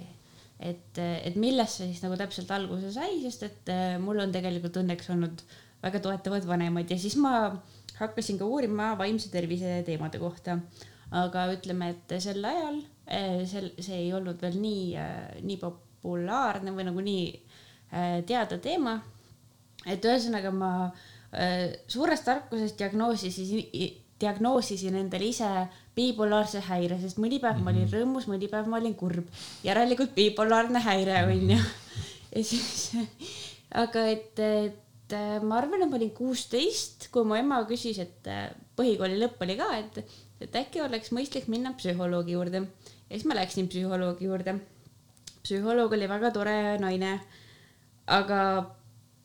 et, et millest see siis nagu täpselt alguse sai, sest et äh, mul on tegelikult õnneks olnud väga toetavad vanemad ja siis ma hakkasin ka uurima vaimse tervise teemade kohta. aga ütleme, et sel ajal sel, see ei olnud veel nii, nii populaarne või nagu nii teada teema. et ühesõnaga ma äh, Äh, suurest tarkusest diagnoosisin, diagnoosisin endale ise bipolaarse häire, sest mõni päev mm -hmm. ma olin mhm. rõõmus, mõni päev ma olin kurb. järelikult bipolaarne häire on ju. ja siis, aga et, et ma arvan, et ma olin kuusteist, kui mu ema küsis, et äh, põhikooli lõpp oli ka, et, et äkki oleks mõistlik minna psühholoogi juurde. ja siis ma läksin psühholoogi juurde. Psühholoog oli väga tore naine, aga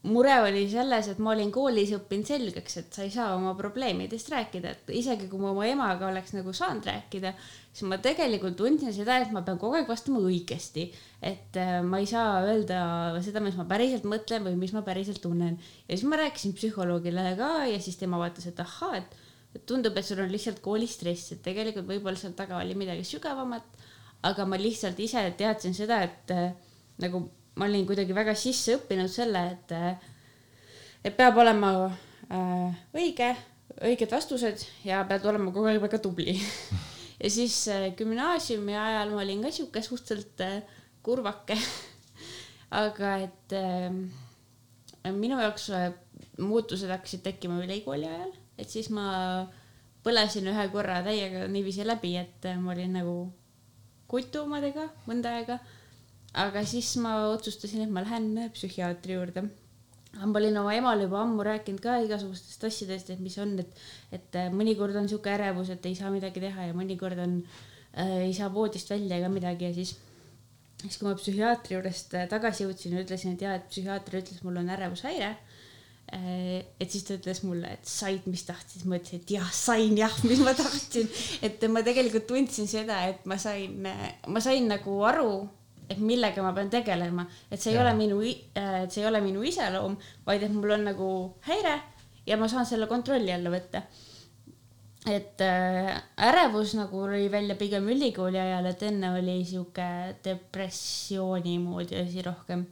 mure oli selles, et ma olin koolis õppinud selgeks, et sa ei saa oma probleemidest rääkida, et isegi kui ma oma emaga oleks nagu saanud rääkida, siis ma tegelikult tundsin seda, et ma pean kogu aeg vastama õigesti. et äh, ma ei saa öelda seda, mis ma päriselt mõtlen või mis ma päriselt tunnen. ja siis ma rääkisin psühholoogile ka ja siis tema vaatas, et ahhaa, et, et tundub, et sul on lihtsalt koolistress, et tegelikult võib-olla seal taga oli midagi sügavamat. Aga ma lihtsalt ise teadsin seda, et äh, nagu ma olin kuidagi väga sisse õppinud selle, et, et peab olema äh, õige, õiged vastused ja pead olema kogu aeg väga tubli. Ja siis äh, gümnaasiumi ajal ma olin ka sihuke suhteliselt äh, kurvake. Aga et äh, minu jaoks äh, muutused hakkasid tekkima ülikooli ajal, et siis ma põlesin ühe korra täiega niiviisi läbi, et äh, ma olin nagu kutu omadega mõnda aega aga siis ma otsustasin, et ma lähen psühhiaatri juurde. ma olin oma emale juba ammu rääkinud ka igasugustest asjadest, et mis on, et, et äh, mõnikord on sihuke ärevus, et ei saa midagi teha ja mõnikord on äh,, ei saa voodist välja ega midagi ja siis, siis kui ma psühhiaatri juurest äh, tagasi jõudsin, ütlesin, et jaa, et psühhiaater ütles, mul on ärevushäire äh, et siis ta ütles mulle, et said, mis tahtsid, ma ütlesin, et jah, sain jah, mis ma tahtsin. et ma tegelikult tundsin seda, et ma sain, ma sain nagu aru et millega ma pean tegelema, et see ei ja. ole minu, äh, et see ei ole minu iseloom, vaid et mul on nagu häire ja ma saan selle kontrolli alla võtta. et äh, ärevus nagu oli välja pigem ülikooli ajal, et enne oli sihuke depressiooni moodi asi rohkem.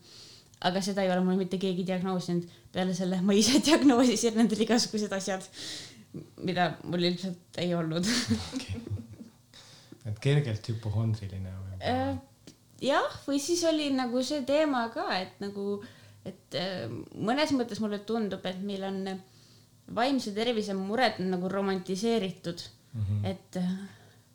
Aga seda ei ole mul mitte keegi diagnoosinud, peale selle ma ise diagnoosisin endale igasugused asjad, mida mul ilmselt ei olnud okay.. et kergelt hüpohondriline või? Äh, jah, või siis oli nagu see teema ka, et nagu, et äh, mõnes mõttes mulle tundub, et meil on vaimse tervise mured nagu romantiseeritud mm, -hmm. et äh,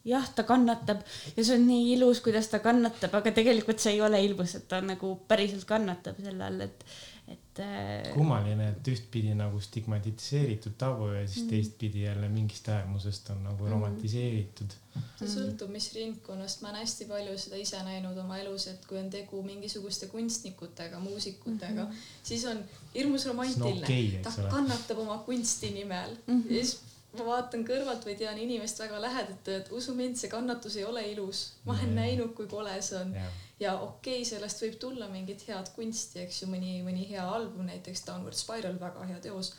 jah, ta kannatab ja see on nii ilus, kuidas ta kannatab, aga tegelikult see ei ole ilus, et ta nagu päriselt kannatab selle all, et, et äh.... kummaline, et ühtpidi nagu stigmatiseeritud tabu ja siis mm. teistpidi jälle mingist äärmusest on nagu mm. romantiseeritud. see sõltub, mis ringkonnast, ma olen hästi palju seda ise näinud oma elus, et kui on tegu mingisuguste kunstnikutega, muusikutega mm, -hmm. siis on hirmus romantiline no. Okay, ta kannatab oma kunsti nimel mm -hmm. ja siis ma vaatan kõrvalt või tean inimest väga lähedalt, et usu mind, see kannatus ei ole ilus. ma olen mm. näinud, kui kole see on yeah ja okei okay,, sellest võib tulla mingit head kunsti, eks ju, mõni, mõni hea album, näiteks Downward Spiral, väga hea teos.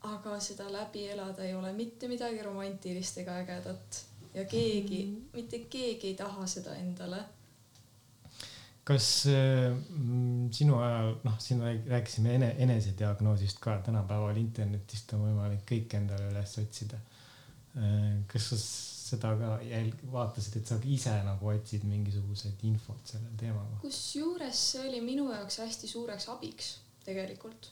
aga seda läbi elada ei ole mitte midagi romantilist ega ägedat ja keegi mm, -hmm. mitte keegi ei taha seda endale. Kas äh, sinu ajal, noh, siin rääkisime ene, enesediagnoosist ka, tänapäeval internetist on võimalik kõik endale üles otsida äh,. kas sa seda ka jälg-, vaatasid, et sa ise nagu otsid mingisugused infot selle teema kohta? kusjuures see oli minu jaoks hästi suureks abiks tegelikult.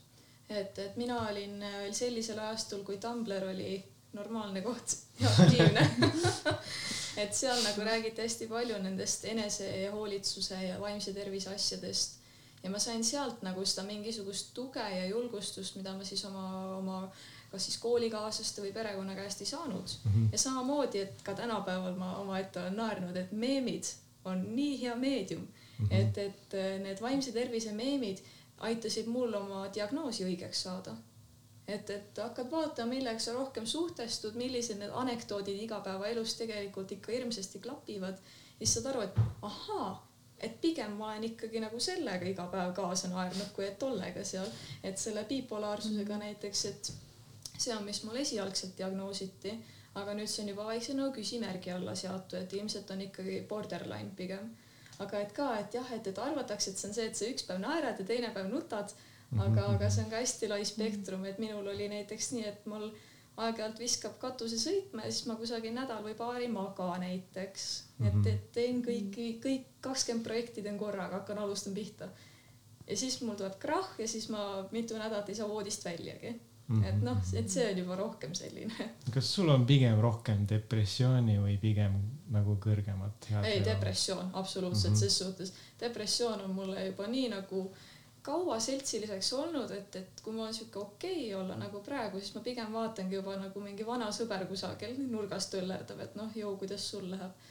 et, et mina olin veel sellisel ajastul, kui Tumblr oli normaalne koht ja aktiivne et seal nagu räägiti hästi palju nendest enesehoolitsuse ja vaimse tervise asjadest ja ma sain sealt nagu seda mingisugust tuge ja julgustust, mida ma siis oma, oma kas siis koolikaaslaste või perekonna käest ei saanud mm. -hmm. ja samamoodi, et ka tänapäeval ma omaette olen naernud, et meemid on nii hea meedium mm, -hmm. et, et need vaimse tervise meemid aitasid mul oma diagnoosi õigeks saada. Et, et hakkad vaatama, millega sa rohkem suhtestud, millised need anekdoodid igapäevaelus tegelikult ikka hirmsasti klapivad, siis saad aru, et ahaa et pigem ma olen ikkagi nagu sellega iga päev kaasa naernud, kui et tollega seal, et selle bipolaarsusega mm. näiteks, et see on, mis mul esialgselt diagnoositi, aga nüüd see on juba vaikselt nagu küsimärgi alla seatud, et ilmselt on ikkagi borderline pigem. aga et ka, et jah, et, et arvatakse, et see on see, et sa üks päev naerad ja teine päev nutad, aga aga see on ka hästi lai spektrum, et minul oli näiteks nii, et mul aeg-ajalt viskab katuse sõitma ja siis ma kusagil nädal või paar ei maga näiteks et, mhm. et teen kõiki, kõik kakskümmend projekti teen korraga, hakkan, alustan pihta. ja siis mul tuleb krahh ja siis ma mitu nädalat ei saa voodist väljagi et noh, et see on juba rohkem selline. kas sul on pigem rohkem depressiooni või pigem nagu kõrgemat? ei, depressioon absoluutselt mm -hmm. ses suhtes. depressioon on mulle juba nii nagu kaua seltsiliseks olnud, et, et kui on sihuke okei okay olla nagu praegu, siis ma pigem vaatangi juba nagu mingi vana sõber kusagil nurgas töllerdab, et noh, joo, kuidas sul läheb.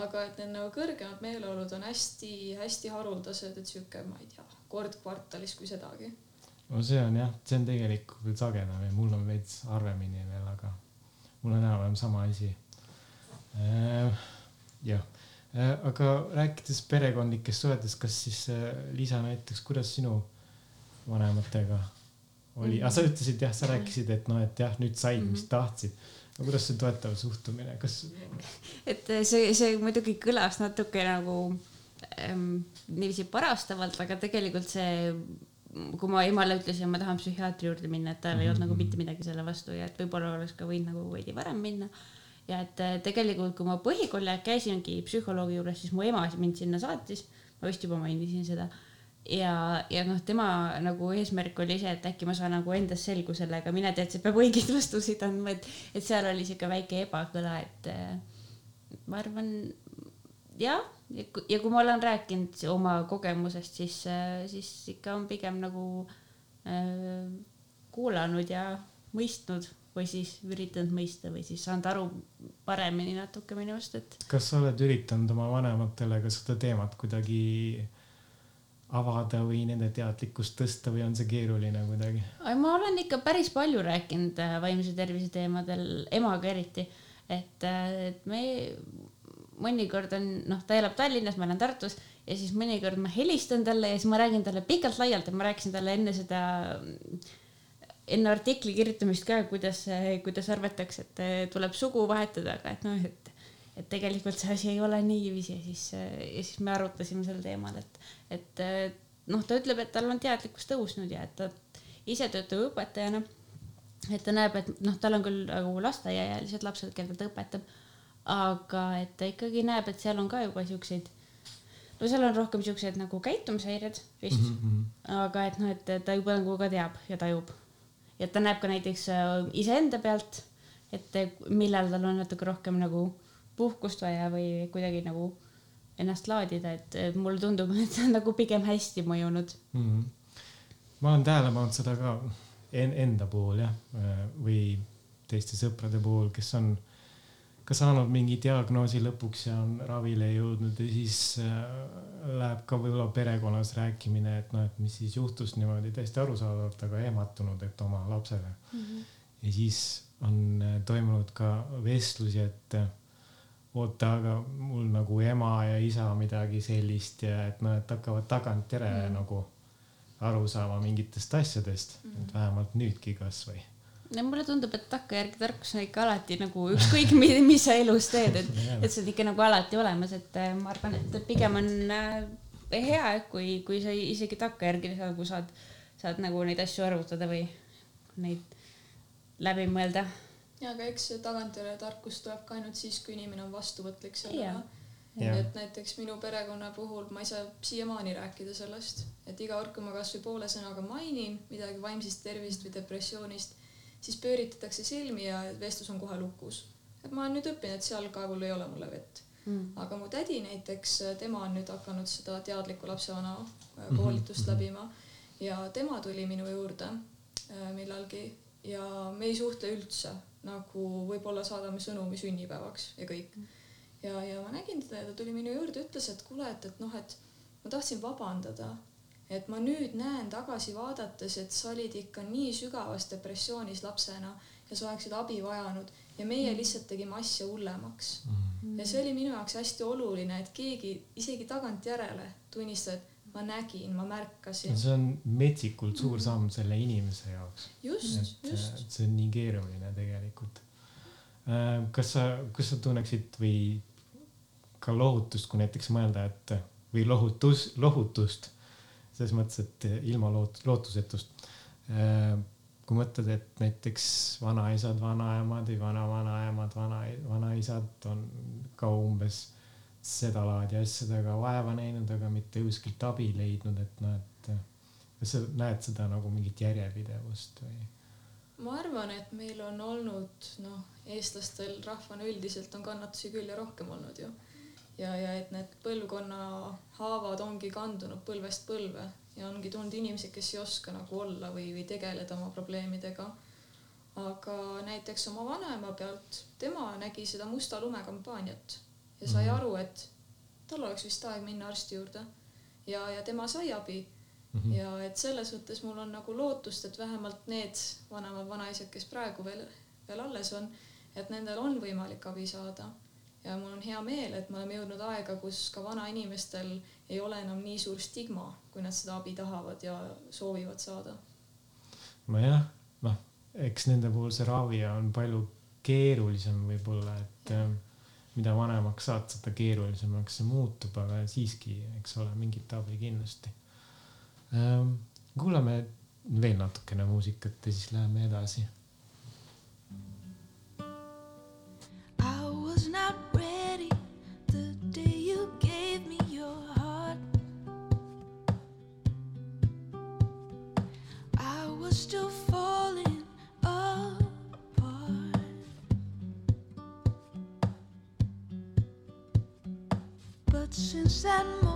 aga et need nagu kõrgemad meeleolud on hästi-hästi haruldased, et sihuke, ma ei tea, kord kvartalis, kui sedagi no see on jah, see on tegelikult veel sagedam ja mul on veits harvemini veel, aga mul on enam-vähem sama asi äh,. jah aga rääkides perekondlikest suhetest, kas siis äh, Liisa näiteks, kuidas sinu vanematega oli mm, -hmm. ah, sa ütlesid jah, sa rääkisid, et noh, et jah, nüüd said mm, -hmm. mis mhm. tahtsid aga kuidas see toetav suhtumine, kas? et see, see muidugi kõlas natuke nagu ähm, niiviisi parastavalt, aga tegelikult see kui ma emale ütlesin, ma tahan psühhiaatri juurde minna, et tal mm -hmm. ei olnud nagu mitte mhm. midagi selle vastu ja et võib-olla oleks ka võinud nagu veidi varem minna. Ja et äh, tegelikult, kui ma põhikooli käisingi psühholoogi juures, siis mu ema mind sinna saatis, ma vist juba mainisin seda. ja, ja noh, tema nagu eesmärk oli see, et äkki ma saan nagu endas selgusele, aga mine tea, et peab õigeid vastuseid andma, et, et seal oli sihuke väike ebakõla, et äh, ma arvan, jah. Ja kui ma olen rääkinud oma kogemusest, siis, äh, siis ikka on pigem nagu äh, kuulanud ja mõistnud või siis üritanud mõista või siis saanud aru paremini natuke minu arust, et. kas sa oled üritanud oma vanematele ka seda teemat kuidagi avada või nende teadlikkust tõsta või on see keeruline kuidagi? ma olen ikka päris palju rääkinud äh, vaimse tervise teemadel, emaga eriti, et, äh, et me mõnikord on, noh, ta elab Tallinnas, ma elan Tartus ja siis mõnikord ma helistan talle ja siis ma räägin talle pikalt-laialt ja ma rääkisin talle enne seda, enne artikli kirjutamist ka, kuidas, kuidas arvatakse, et tuleb sugu vahetada, aga et noh, et, et tegelikult see asi ei ole niiviisi ja siis, ja siis me arutasime sel teemal, et, et noh, ta ütleb, et tal on teadlikkus tõusnud ja et ta ise töötab õpetajana. et ta näeb, et noh, tal on küll nagu lasteaiaealised lapsed, keda ta õpetab, aga et ta ikkagi näeb, et seal on ka juba siukseid no seal on rohkem siuksed nagu käitumishäired vist mm, -hmm. aga et noh, et ta juba nagu ka teab ja tajub. Ja ta näeb ka näiteks äh, iseenda pealt, et millal tal on natuke rohkem nagu puhkust vaja või kuidagi nagu ennast laadida, et mulle tundub, et see on nagu pigem hästi mõjunud mm. -hmm. ma olen tähele pannud seda ka en enda puhul jah, või teiste sõprade puhul, kes on ka saanud mingi diagnoosi lõpuks ja on ravile jõudnud ja siis äh, läheb ka võib-olla perekonnas rääkimine, et noh, et mis siis juhtus niimoodi täiesti arusaadavalt, aga ehmatunud, et oma lapsele mm. -hmm. ja siis on äh, toimunud ka vestlusi, et äh, oota, aga mul nagu ema ja isa midagi sellist ja et noh, et hakkavad tagantjärele mm -hmm. nagu aru saama mingitest asjadest mm, -hmm. et vähemalt nüüdki kasvõi no mulle tundub, et takkajärgi tarkus on ikka alati nagu ükskõik, mis sa elus teed, et, et see on ikka nagu alati olemas, et äh, ma arvan, et pigem on äh, hea, kui, kui sa isegi takkajärgi nagu saad, saad nagu neid asju arvutada või neid läbi mõelda. ja, aga eks see tagantjärele tarkus tuleb ka ainult siis, kui inimene on vastuvõtlik sellele. et näiteks minu perekonna puhul ma ei saa siiamaani rääkida sellest, et iga kord, kui ma kasvõi poole sõnaga mainin midagi vaimsest tervist või depressioonist siis pööritatakse silmi ja vestlus on kohe lukus. et ma olen nüüd õppinud, et seal kaevul ei ole mulle vett mm.. aga mu tädi näiteks, tema on nüüd hakanud seda teadliku lapsevana äh, mhm, koolitust mm -hmm. läbima ja tema tuli minu juurde äh, millalgi ja me ei suhtle üldse, nagu võib-olla saadame sõnumi sünnipäevaks ja kõik. ja, ja ma nägin teda ja ta tuli minu juurde, ütles, et kuule, et, et noh, et ma tahtsin vabandada et ma nüüd näen tagasi vaadates, et sa olid ikka nii sügavas depressioonis lapsena ja sa oleksid abi vajanud ja meie mm. lihtsalt tegime asja hullemaks mm.. ja see oli minu jaoks hästi oluline, et keegi isegi tagantjärele tunnistab, et ma nägin, ma märkasin. see on metsikult suur mm. samm selle inimese jaoks. just, just. see on nii keeruline tegelikult. Äh, kas sa, kas sa tunneksid või ka lohutust, kui näiteks mõelda, et või lohutus, lohutust selles mõttes, et ilma loot-, lootusetust. Äh, kui mõtled, et näiteks vanaisad, vanaemad või vana-vanaemad, vana, vanaisad on ka umbes sedalaadi asjadega vaeva näinud, aga mitte kuskilt abi leidnud, et noh, et kas sa näed seda nagu mingit järjepidevust või? ma arvan, et meil on olnud noh, eestlastel rahvana üldiselt on kannatusi küll ja rohkem olnud ju ja, ja et need põlvkonna haavad ongi kandunud põlvest põlve ja ongi tulnud inimesi, kes ei oska nagu olla või, või tegeleda oma probleemidega. aga näiteks oma vanaema pealt, tema nägi seda musta lume kampaaniat ja sai mm -hmm. aru, et tal oleks vist aeg minna arsti juurde ja, ja tema sai abi mm. -hmm. ja et selles mõttes mul on nagu lootust, et vähemalt need vanemad vanaisad, kes praegu veel, veel alles on, et nendel on võimalik abi saada ja mul on hea meel, et me oleme jõudnud aega, kus ka vanainimestel ei ole enam nii suur stigma, kui nad seda abi tahavad ja soovivad saada. nojah, noh, eks nende puhul see ravi on palju keerulisem võib-olla, et ja. Äh, mida vanemaks saad, seda keerulisemaks see muutub, aga siiski, eks ole, mingit abi kindlasti. Ähm, kuulame veel natukene muusikat ja siis läheme edasi and more.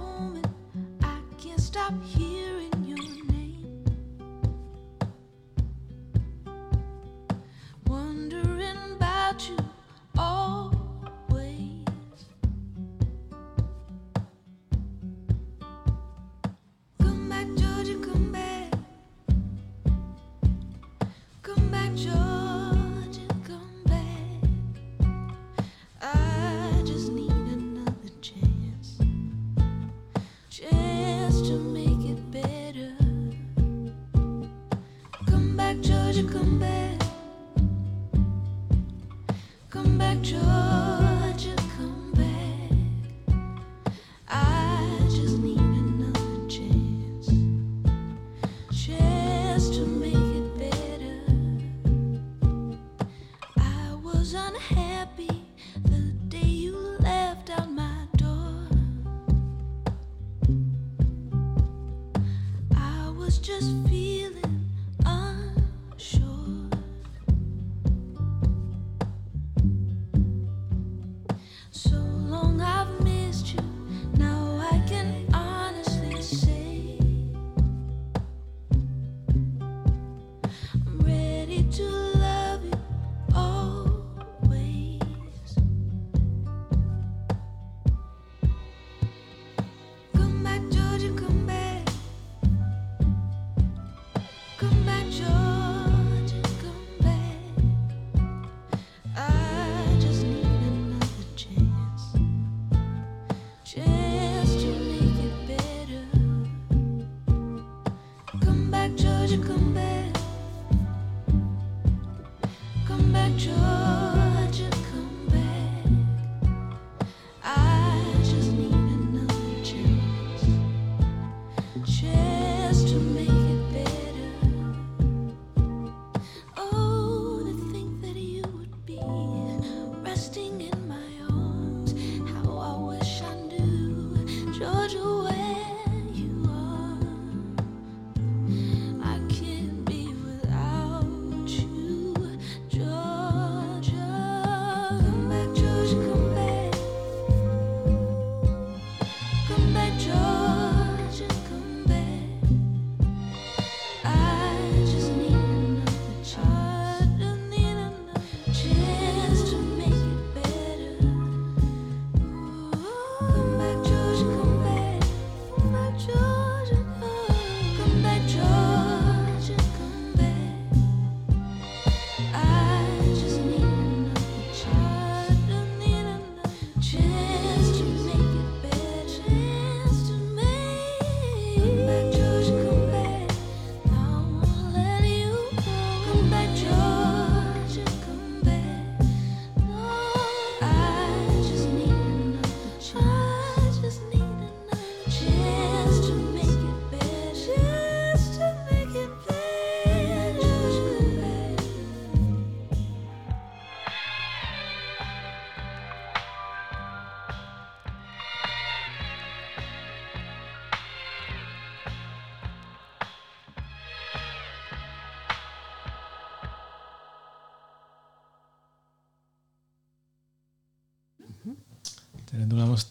So long I've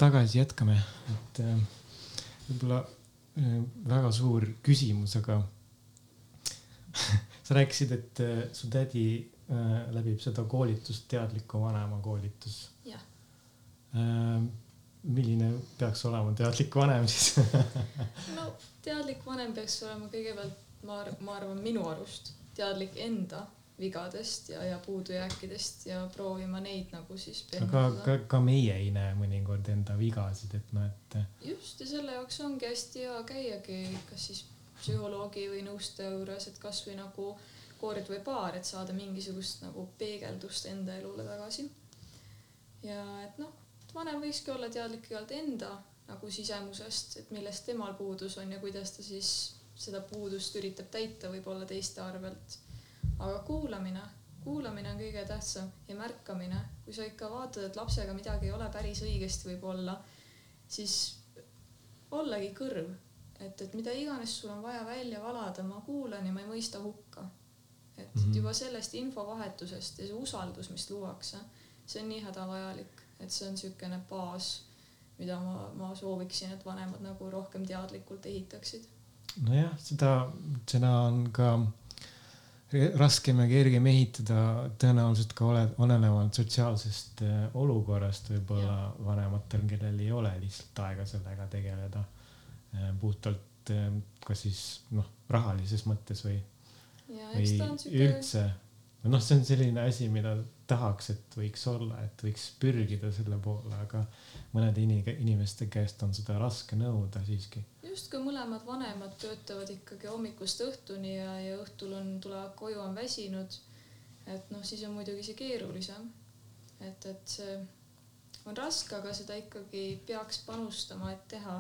tagasi, jätkame, et äh, võib-olla äh, väga suur küsimus, aga sa rääkisid, et äh, su tädi läbib seda koolitust, teadliku vanema koolitus. Jah, milline peaks olema teadlik vanem siis? No teadlik vanem peaks olema kõigepealt, ma ma arvan minu arust teadlik enda vigadest ja, ja puudujääkidest ja proovima neid nagu siis aga ka, pehmendada. ka meie ei näe mõnikord enda vigasid, et noh, et just ja selle jaoks ongi hästi hea käiagi kas siis psühholoogi või nõustaja juures, et kasvõi nagu kord või paar, et saada mingisugust nagu peegeldust enda elule tagasi. ja et noh, vanem võikski olla teadlik igalt enda nagu sisemusest, et millest temal puudus on ja kuidas ta siis seda puudust üritab täita võib-olla teiste arvelt. Aga kuulamine, kuulamine on kõige tähtsam ja märkamine, kui sa ikka vaatad, et lapsega midagi ei ole päris õigesti võib-olla, siis ollagi kõrv, et, et mida iganes sul on vaja välja valada, ma kuulan ja ma ei mõista hukka. et mm. -hmm. juba sellest infovahetusest ja see usaldus, mis luuakse, see on nii hädavajalik, et see on niisugune baas, mida ma, ma sooviksin, et vanemad nagu rohkem teadlikult ehitaksid. nojah, seda, seda on ka raskem ja kergem ehitada tõenäoliselt ka ole, olenevalt sotsiaalsest äh, olukorrast võib-olla vanematel, kellel ei ole lihtsalt aega sellega tegeleda. puhtalt äh, kas siis noh, rahalises mõttes või, või siuke, üldse. noh, see on selline asi, mida tahaks, et võiks olla, et võiks pürgida selle poole, aga mõnede ini- inimeste käest on seda raske nõuda siiski. Justkui mõlemad vanemad töötavad ikkagi hommikust õhtuni ja, ja õhtul on, tulevad koju, on väsinud. et noh, siis on muidugi see keerulisem. et, et see on raske, aga seda ikkagi peaks panustama, et teha.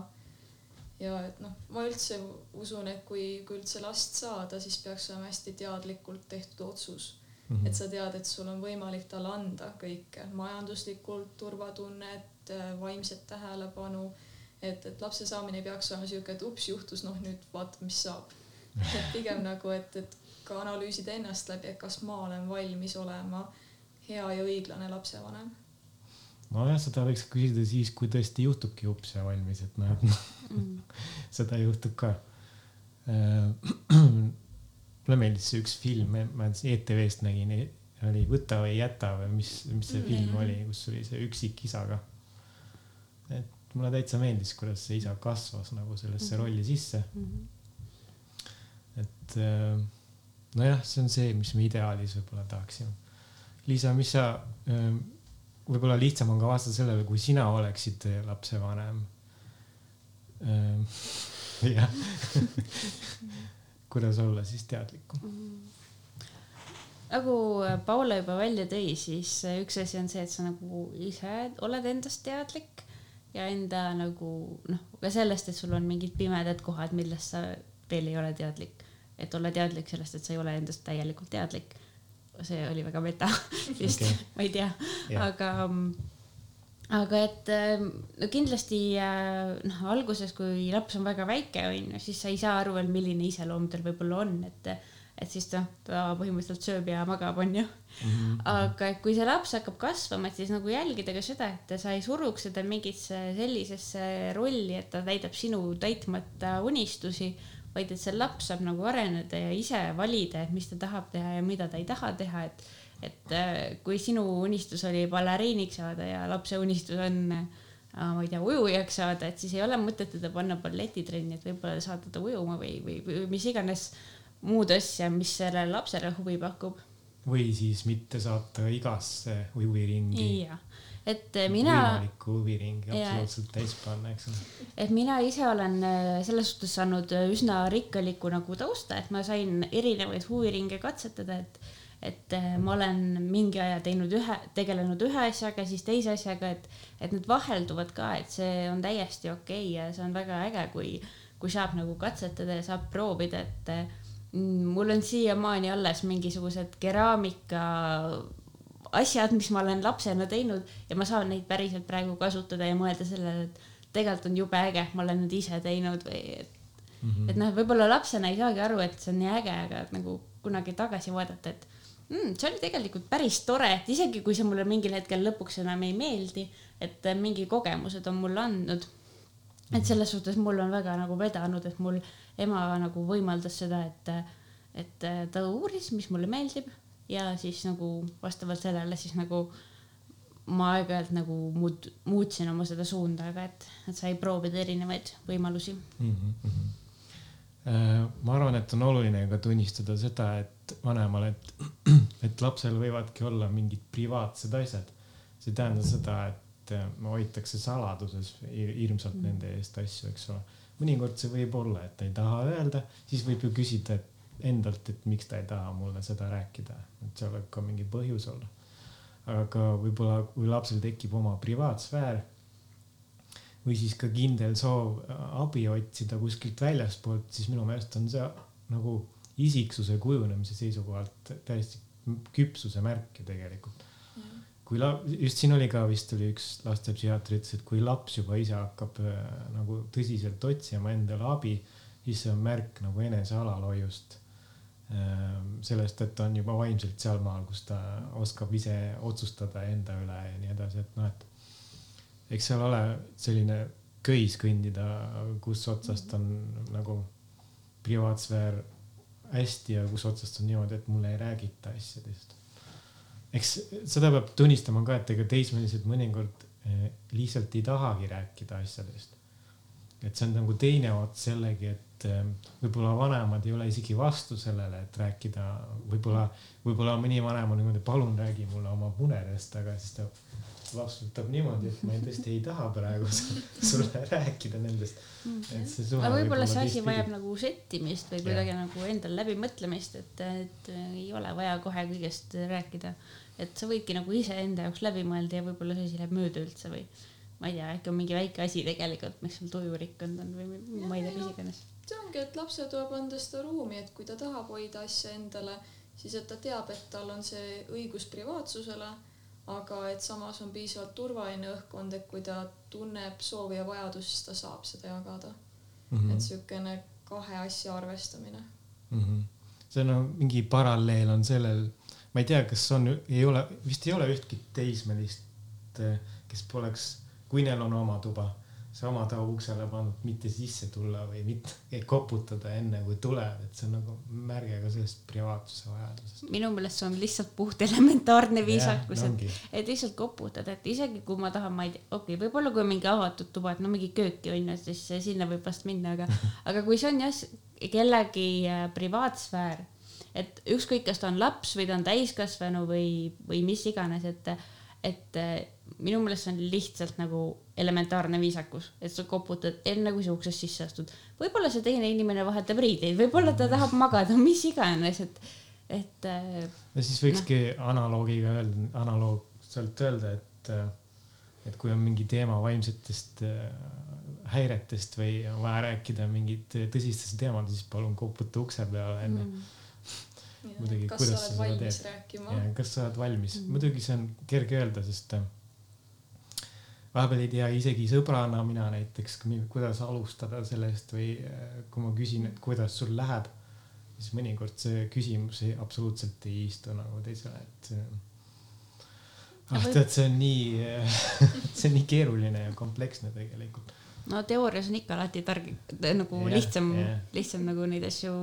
ja et noh, ma üldse usun, et kui, kui üldse last saada, siis peaks olema hästi teadlikult tehtud otsus. Mhm. et sa tead, et sul on võimalik talle anda kõike majanduslikult, turvatunnet, vaimset tähelepanu. et, et lapse saamine ei peaks olema sihuke, et ups juhtus, noh nüüd vaata, mis saab. et pigem nagu, et, et ka analüüsida ennast läbi, et kas ma olen valmis olema hea ja õiglane lapsevanem. nojah, seda võiks küsida siis, kui tõesti juhtubki ups ja valmis, et noh, et noh, Mm. seda juhtub ka. mulle meeldis see üks film, ma ETV-st nägin, oli Võta või jäta või mis, mis see film oli, kus oli see üksik isa ka. et mulle täitsa meeldis, kuidas see isa kasvas nagu sellesse rolli sisse, et äh, nojah, see on see, mis me ideaalis võib-olla tahaksime. Liisa, mis sa, võib-olla lihtsam on ka vastata sellele, kui sina oleksid lapsevanem. jah, kuidas olla siis teadlikum? nagu Paula juba välja tõi, siis üks asi on see, et sa nagu ise oled endast teadlik ja enda nagu noh, ka sellest, et sul on mingid pimedad kohad, millest sa veel ei ole teadlik. et olla teadlik sellest, et sa ei ole endast täielikult teadlik. see oli väga meta vist okay., ma ei tea Jah. aga, aga et ähm, no kindlasti äh, noh, alguses, kui laps on väga väike, on ju, siis sa ei saa aru veel, milline iseloom tal võib-olla on, et et siis noh, ta põhimõtteliselt sööb ja magab, on ju. aga et kui see laps hakkab kasvama, et siis nagu jälgida ka seda, et sa ei suruks seda mingisse sellisesse rolli, et ta täidab sinu täitmata unistusi, vaid et see laps saab nagu areneda ja ise valida, et mis ta tahab teha ja mida ta ei taha teha, et et äh, kui sinu unistus oli baleriiniks saada ja lapse unistus on äh, ma ei tea, ujujaks saada, et siis ei ole mõtet teda panna balletitrenni, et võib-olla saata ta ujuma või, või, või mis iganes muud asja, mis sellele lapsele huvi pakub. või siis mitte saata igasse huviringi, et äh, mina, võimalikku huviringi absoluutselt täis panna, eks ole. et mina ise olen äh, selles suhtes saanud äh, üsna rikkaliku nagu tausta, et ma sain erinevaid huviringe katsetada, et et ma olen mingi aja teinud ühe, tegelenud ühe asjaga, siis teise asjaga, et, et need vahelduvad ka, et see on täiesti okei okay ja see on väga äge, kui, kui saab nagu katsetada ja saab proovida, et mul on siiamaani alles mingisugused keraamika asjad, mis ma olen lapsena teinud ja ma saan neid päriselt praegu kasutada ja mõelda sellele, et tegelikult on jube äge, ma olen need ise teinud või et, Mhm. et noh, võib-olla lapsena ei saagi aru, et see on nii äge, aga nagu kunagi tagasi vaadata, et mm, see oli tegelikult päris tore, et isegi kui see mulle mingil hetkel lõpuks enam ei meeldi, et mingi kogemused on mulle andnud. Et selles suhtes mul on väga nagu vedanud, et mul ema nagu võimaldas seda, et, et ta uuris, mis mulle meeldib ja siis nagu vastavalt sellele siis nagu ma aeg-ajalt nagu muut-, muutsin oma seda suunda, aga et, et sai proovida erinevaid võimalusi. Äh, ma arvan, et on oluline ka tunnistada seda, et vanemal, et, et lapsel võivadki olla mingid privaatsed asjad. see ei tähenda seda, et äh, hoitakse saladuses hir- hirmsalt Mm. nende eest asju, eks ole. mõnikord see võib olla, et ta ei taha öelda, siis võib ju küsida et endalt, et miks ta ei taha mulle seda rääkida, et seal võib ka mingi põhjus olla. aga võib-olla, kui lapsel tekib oma privaatsfäär või siis ka kindel soov abi otsida kuskilt väljaspoolt, siis minu meelest on see nagu isiksuse kujunemise seisukohalt täiesti küpsuse märk ju tegelikult. Kui la-, just siin oli ka vist oli üks lastepsühhiaater ütles, et kui laps juba ise hakkab äh, nagu tõsiselt otsima endale abi, siis see on märk nagu enese alalhoiust. sellest, et ta on juba vaimselt sealmaal, kus ta oskab ise otsustada enda üle ja nii edasi, et noh, et eks seal ole selline köis kõndida, kus otsast on nagu privaatsfäär hästi ja kus otsast on niimoodi, et mulle ei räägita asjadest. Eks seda peab tunnistama ka, et ega teismelised mõnikord eh, lihtsalt ei tahagi rääkida asjadest. et see on nagu teine ots jällegi, et eh, võib-olla vanemad ei ole isegi vastu sellele, et rääkida, võib-olla, võib-olla mõni vanem on niimoodi, palun räägi mulle oma munedest, aga siis ta laps võtab niimoodi, et ma tõesti ei taha praegu sulle rääkida nendest. et see suhe aga võib võib-olla olla see asi vajab nagu settimist või kuidagi nagu endal läbimõtlemist, et, et ei ole vaja kohe kõigest rääkida. Et sa võidki nagu iseenda jaoks läbi mõelda ja võib-olla see asi läheb mööda üldse või ma ei tea, äkki on mingi väike asi tegelikult, mis sul tuju rikkunud on või mi- ma ei tea, mis iganes. see ongi, et lapsel tuleb anda seda ruumi, et kui ta tahab hoida asja endale, siis et ta teab, et tal on see õigus privaatsusele, aga et samas on piisavalt turvaline õhkkond, et kui ta tunneb soovi ja vajadust, siis ta saab seda jagada. Mhm. et siukene kahe asja arvestamine. Mhm. see on nagu mingi paralleel on sellel, ma ei tea, kas on, ei ole, vist ei ole ühtki teismelist, kes poleks, kui neil on oma tuba, see oma tao uksele pannud, mitte sisse tulla või mitte koputada enne kui tuleb, et see on nagu märge ka sellest privaatsuse vajadusest. minu meelest see on lihtsalt puht elementaarne viisakus, et et lihtsalt koputada, et isegi kui ma tahan, ma ei tea, okei okay,, võib-olla kui on mingi avatud tuba, et no mingi kööki on ju, siis sinna võib vast minna, aga, aga kui see on jah kellegi äh, privaatsfäär, et ükskõik, kas ta on laps või ta on täiskasvanu või, või mis iganes, et, et äh, minu meelest see on lihtsalt nagu elementaarne viisakus, et sa koputad enne, kui sa uksest sisse astud. võib-olla see teine inimene vahetab riideid, võib-olla ta tahab magada, mis iganes, et, et äh, ja siis võikski analoogiga öelda, analoogselt öelda, et, et kui on mingi teema vaimsetest häiretest või on vaja rääkida mingit tõsistest teemadest, siis palun koputa ukse peale enne mm.. Muidugi, kas kuidas sa seda valmis teed? rääkima? ja kas sa oled valmis mm., muidugi see on kerge öelda, sest äh, vahepeal ei tea isegi sõbrana mina näiteks, kuidas alustada sellest või äh, kui ma küsin, et kuidas sul läheb, siis mõnikord see küsimus ei, absoluutselt ei istu nagu teisele, et see ah tead, see on nii, see on nii keeruline ja kompleksne tegelikult. no teoorias on ikka alati targ, nagu Jah, lihtsam jah., lihtsam nagu neid asju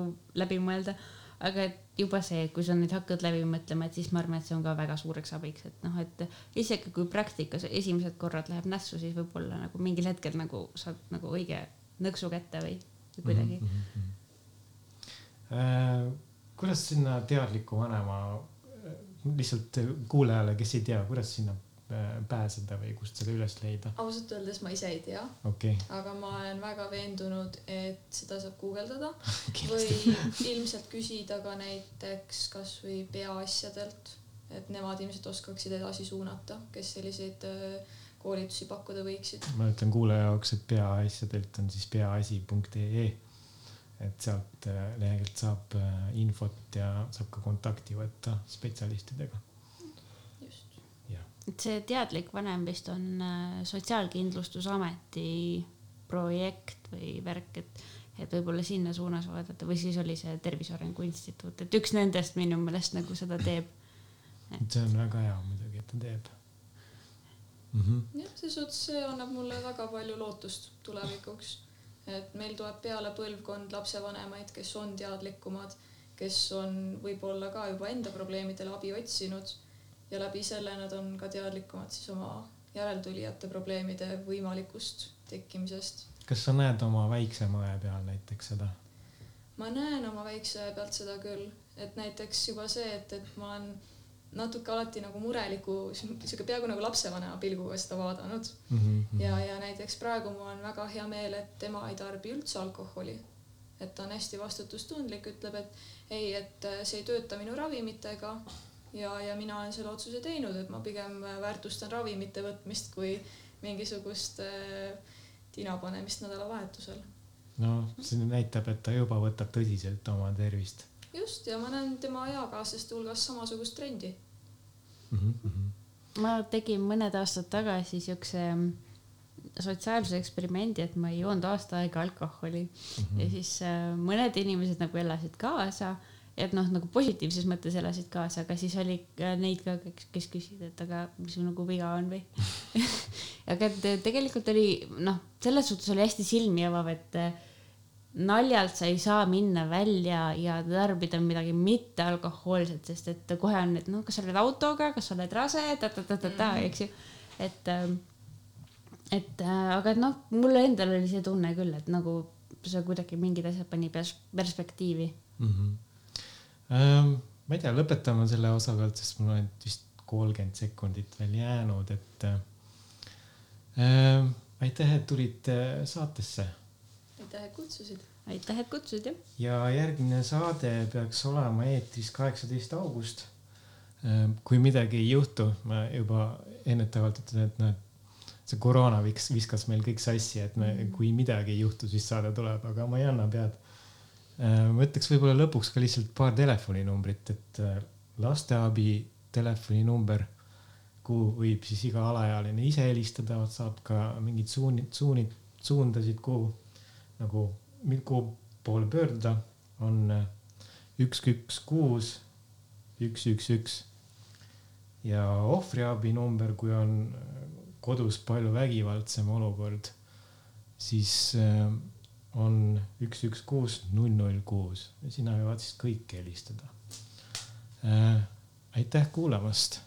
läbi mõelda. aga et juba see, kui sa nüüd hakkad läbi mõtlema, et siis ma arvan, et see on ka väga suureks abiks, et noh, et isegi kui praktikas esimesed korrad läheb nässu, siis võib-olla nagu mingil hetkel nagu saad nagu õige nõksu kätte või kuidagi mm. -hmm. Äh, kuidas sinna teadliku vanema, lihtsalt kuulajale, kes ei tea, kuidas sinna pääseda või kust seda üles leida? ausalt öeldes ma ise ei tea, okei aga ma olen väga veendunud, et seda saab guugeldada okay., või ilmselt küsida ka näiteks kasvõi peaasjadelt, et nemad ilmselt oskaksid edasi suunata, kes selliseid äh, koolitusi pakkuda võiksid. ma ütlen kuulaja jaoks, et peaasjadelt on siis peaasi.ee. et sealt äh, leheküljelt saab äh, infot ja saab ka kontakti võtta spetsialistidega. Et see teadlik vanem vist on äh, Sotsiaalkindlustusameti projekt või värk, et, et võib-olla sinna suunas vaadata või siis oli see Tervise Arengu Instituut, et üks nendest minu meelest nagu seda teeb. see on väga hea muidugi, et ta teeb mm. -hmm. jah, selles suhtes see annab mulle väga palju lootust tulevikuks. et meil tuleb peale põlvkond lapsevanemaid, kes on teadlikumad, kes on võib-olla ka juba enda probleemidele abi otsinud ja läbi selle nad on ka teadlikumad siis oma järeltulijate probleemide võimalikust tekkimisest kas sa näed oma väiksema õe peal näiteks seda? ma näen oma väikse pealt seda küll, et näiteks juba see, et, et ma olen natuke alati nagu mureliku, sihuke peaaegu nagu lapsevanema pilguga seda vaadanud Mm -hmm. ja, ja näiteks praegu mul on väga hea meel, et tema ei tarbi üldse alkoholi. et ta on hästi vastutustundlik, ütleb, et ei, et see ei tööta minu ravimitega ja, ja mina olen selle otsuse teinud, et ma pigem äh, väärtustan ravimite võtmist kui mingisugust äh, tina panemist nädalavahetusel. no see näitab, et ta juba võtab tõsiselt oma tervist just, ja ma näen tema eakaaslaste hulgas samasugust trendi. mm. -hmm. ma tegin mõned aastad tagasi siukse sotsiaalse eksperimendi, et ma ei joonud aasta aega alkoholi mm -hmm. ja siis äh, mõned inimesed nagu elasid kaasa, et noh, nagu positiivses mõttes elasid kaasa, aga siis oli äh, neid ka, kes küsisid, et aga mis sul nagu viga on või aga et tegelikult oli noh, selles suhtes oli hästi silmi avav, et äh, naljalt sa ei saa minna välja ja tarbida midagi mittealkohoolset, sest et kohe on, et noh, kas sa oled autoga, kas sa oled rase ta,, ta-ta-ta-ta-ta, eks ju. et, et äh, aga et noh, mul endal oli see tunne küll, et nagu see kuidagi mingid asjad pani pers- perspektiivi. mm. -hmm. Ähm, ma ei tea, lõpetame selle osa pealt, sest mul on vist kolmkümmend sekundit veel jäänud, et ähm, aitäh, et tulite saatesse aitäh, et kutsusid. aitäh, et kutsusid jah. ja järgmine saade peaks olema eetris kaheksateist august. kui midagi ei juhtu, ma juba ennetavalt ütlen, et noh, see koroona viks-, viskas meil kõik sassi, et me, kui midagi ei juhtu, siis saade tuleb, aga ma ei anna pead. Ma ütleks võib-olla lõpuks ka lihtsalt paar telefoninumbrit, et äh, lasteabi telefoninumber, kuhu võib siis iga alaealine ise helistada, saab ka mingeid suunid, suunid, suundasid, kuhu nagu, kuhu poole pöörduda, on äh, üks, üks, kuus, üks, üks, üks. ja ohvriabi number, kui on äh, kodus palju vägivaldsem olukord, siis äh, on üks, üks, kuus, null, null, kuus ja sinna võivad siis kõik helistada. aitäh kuulamast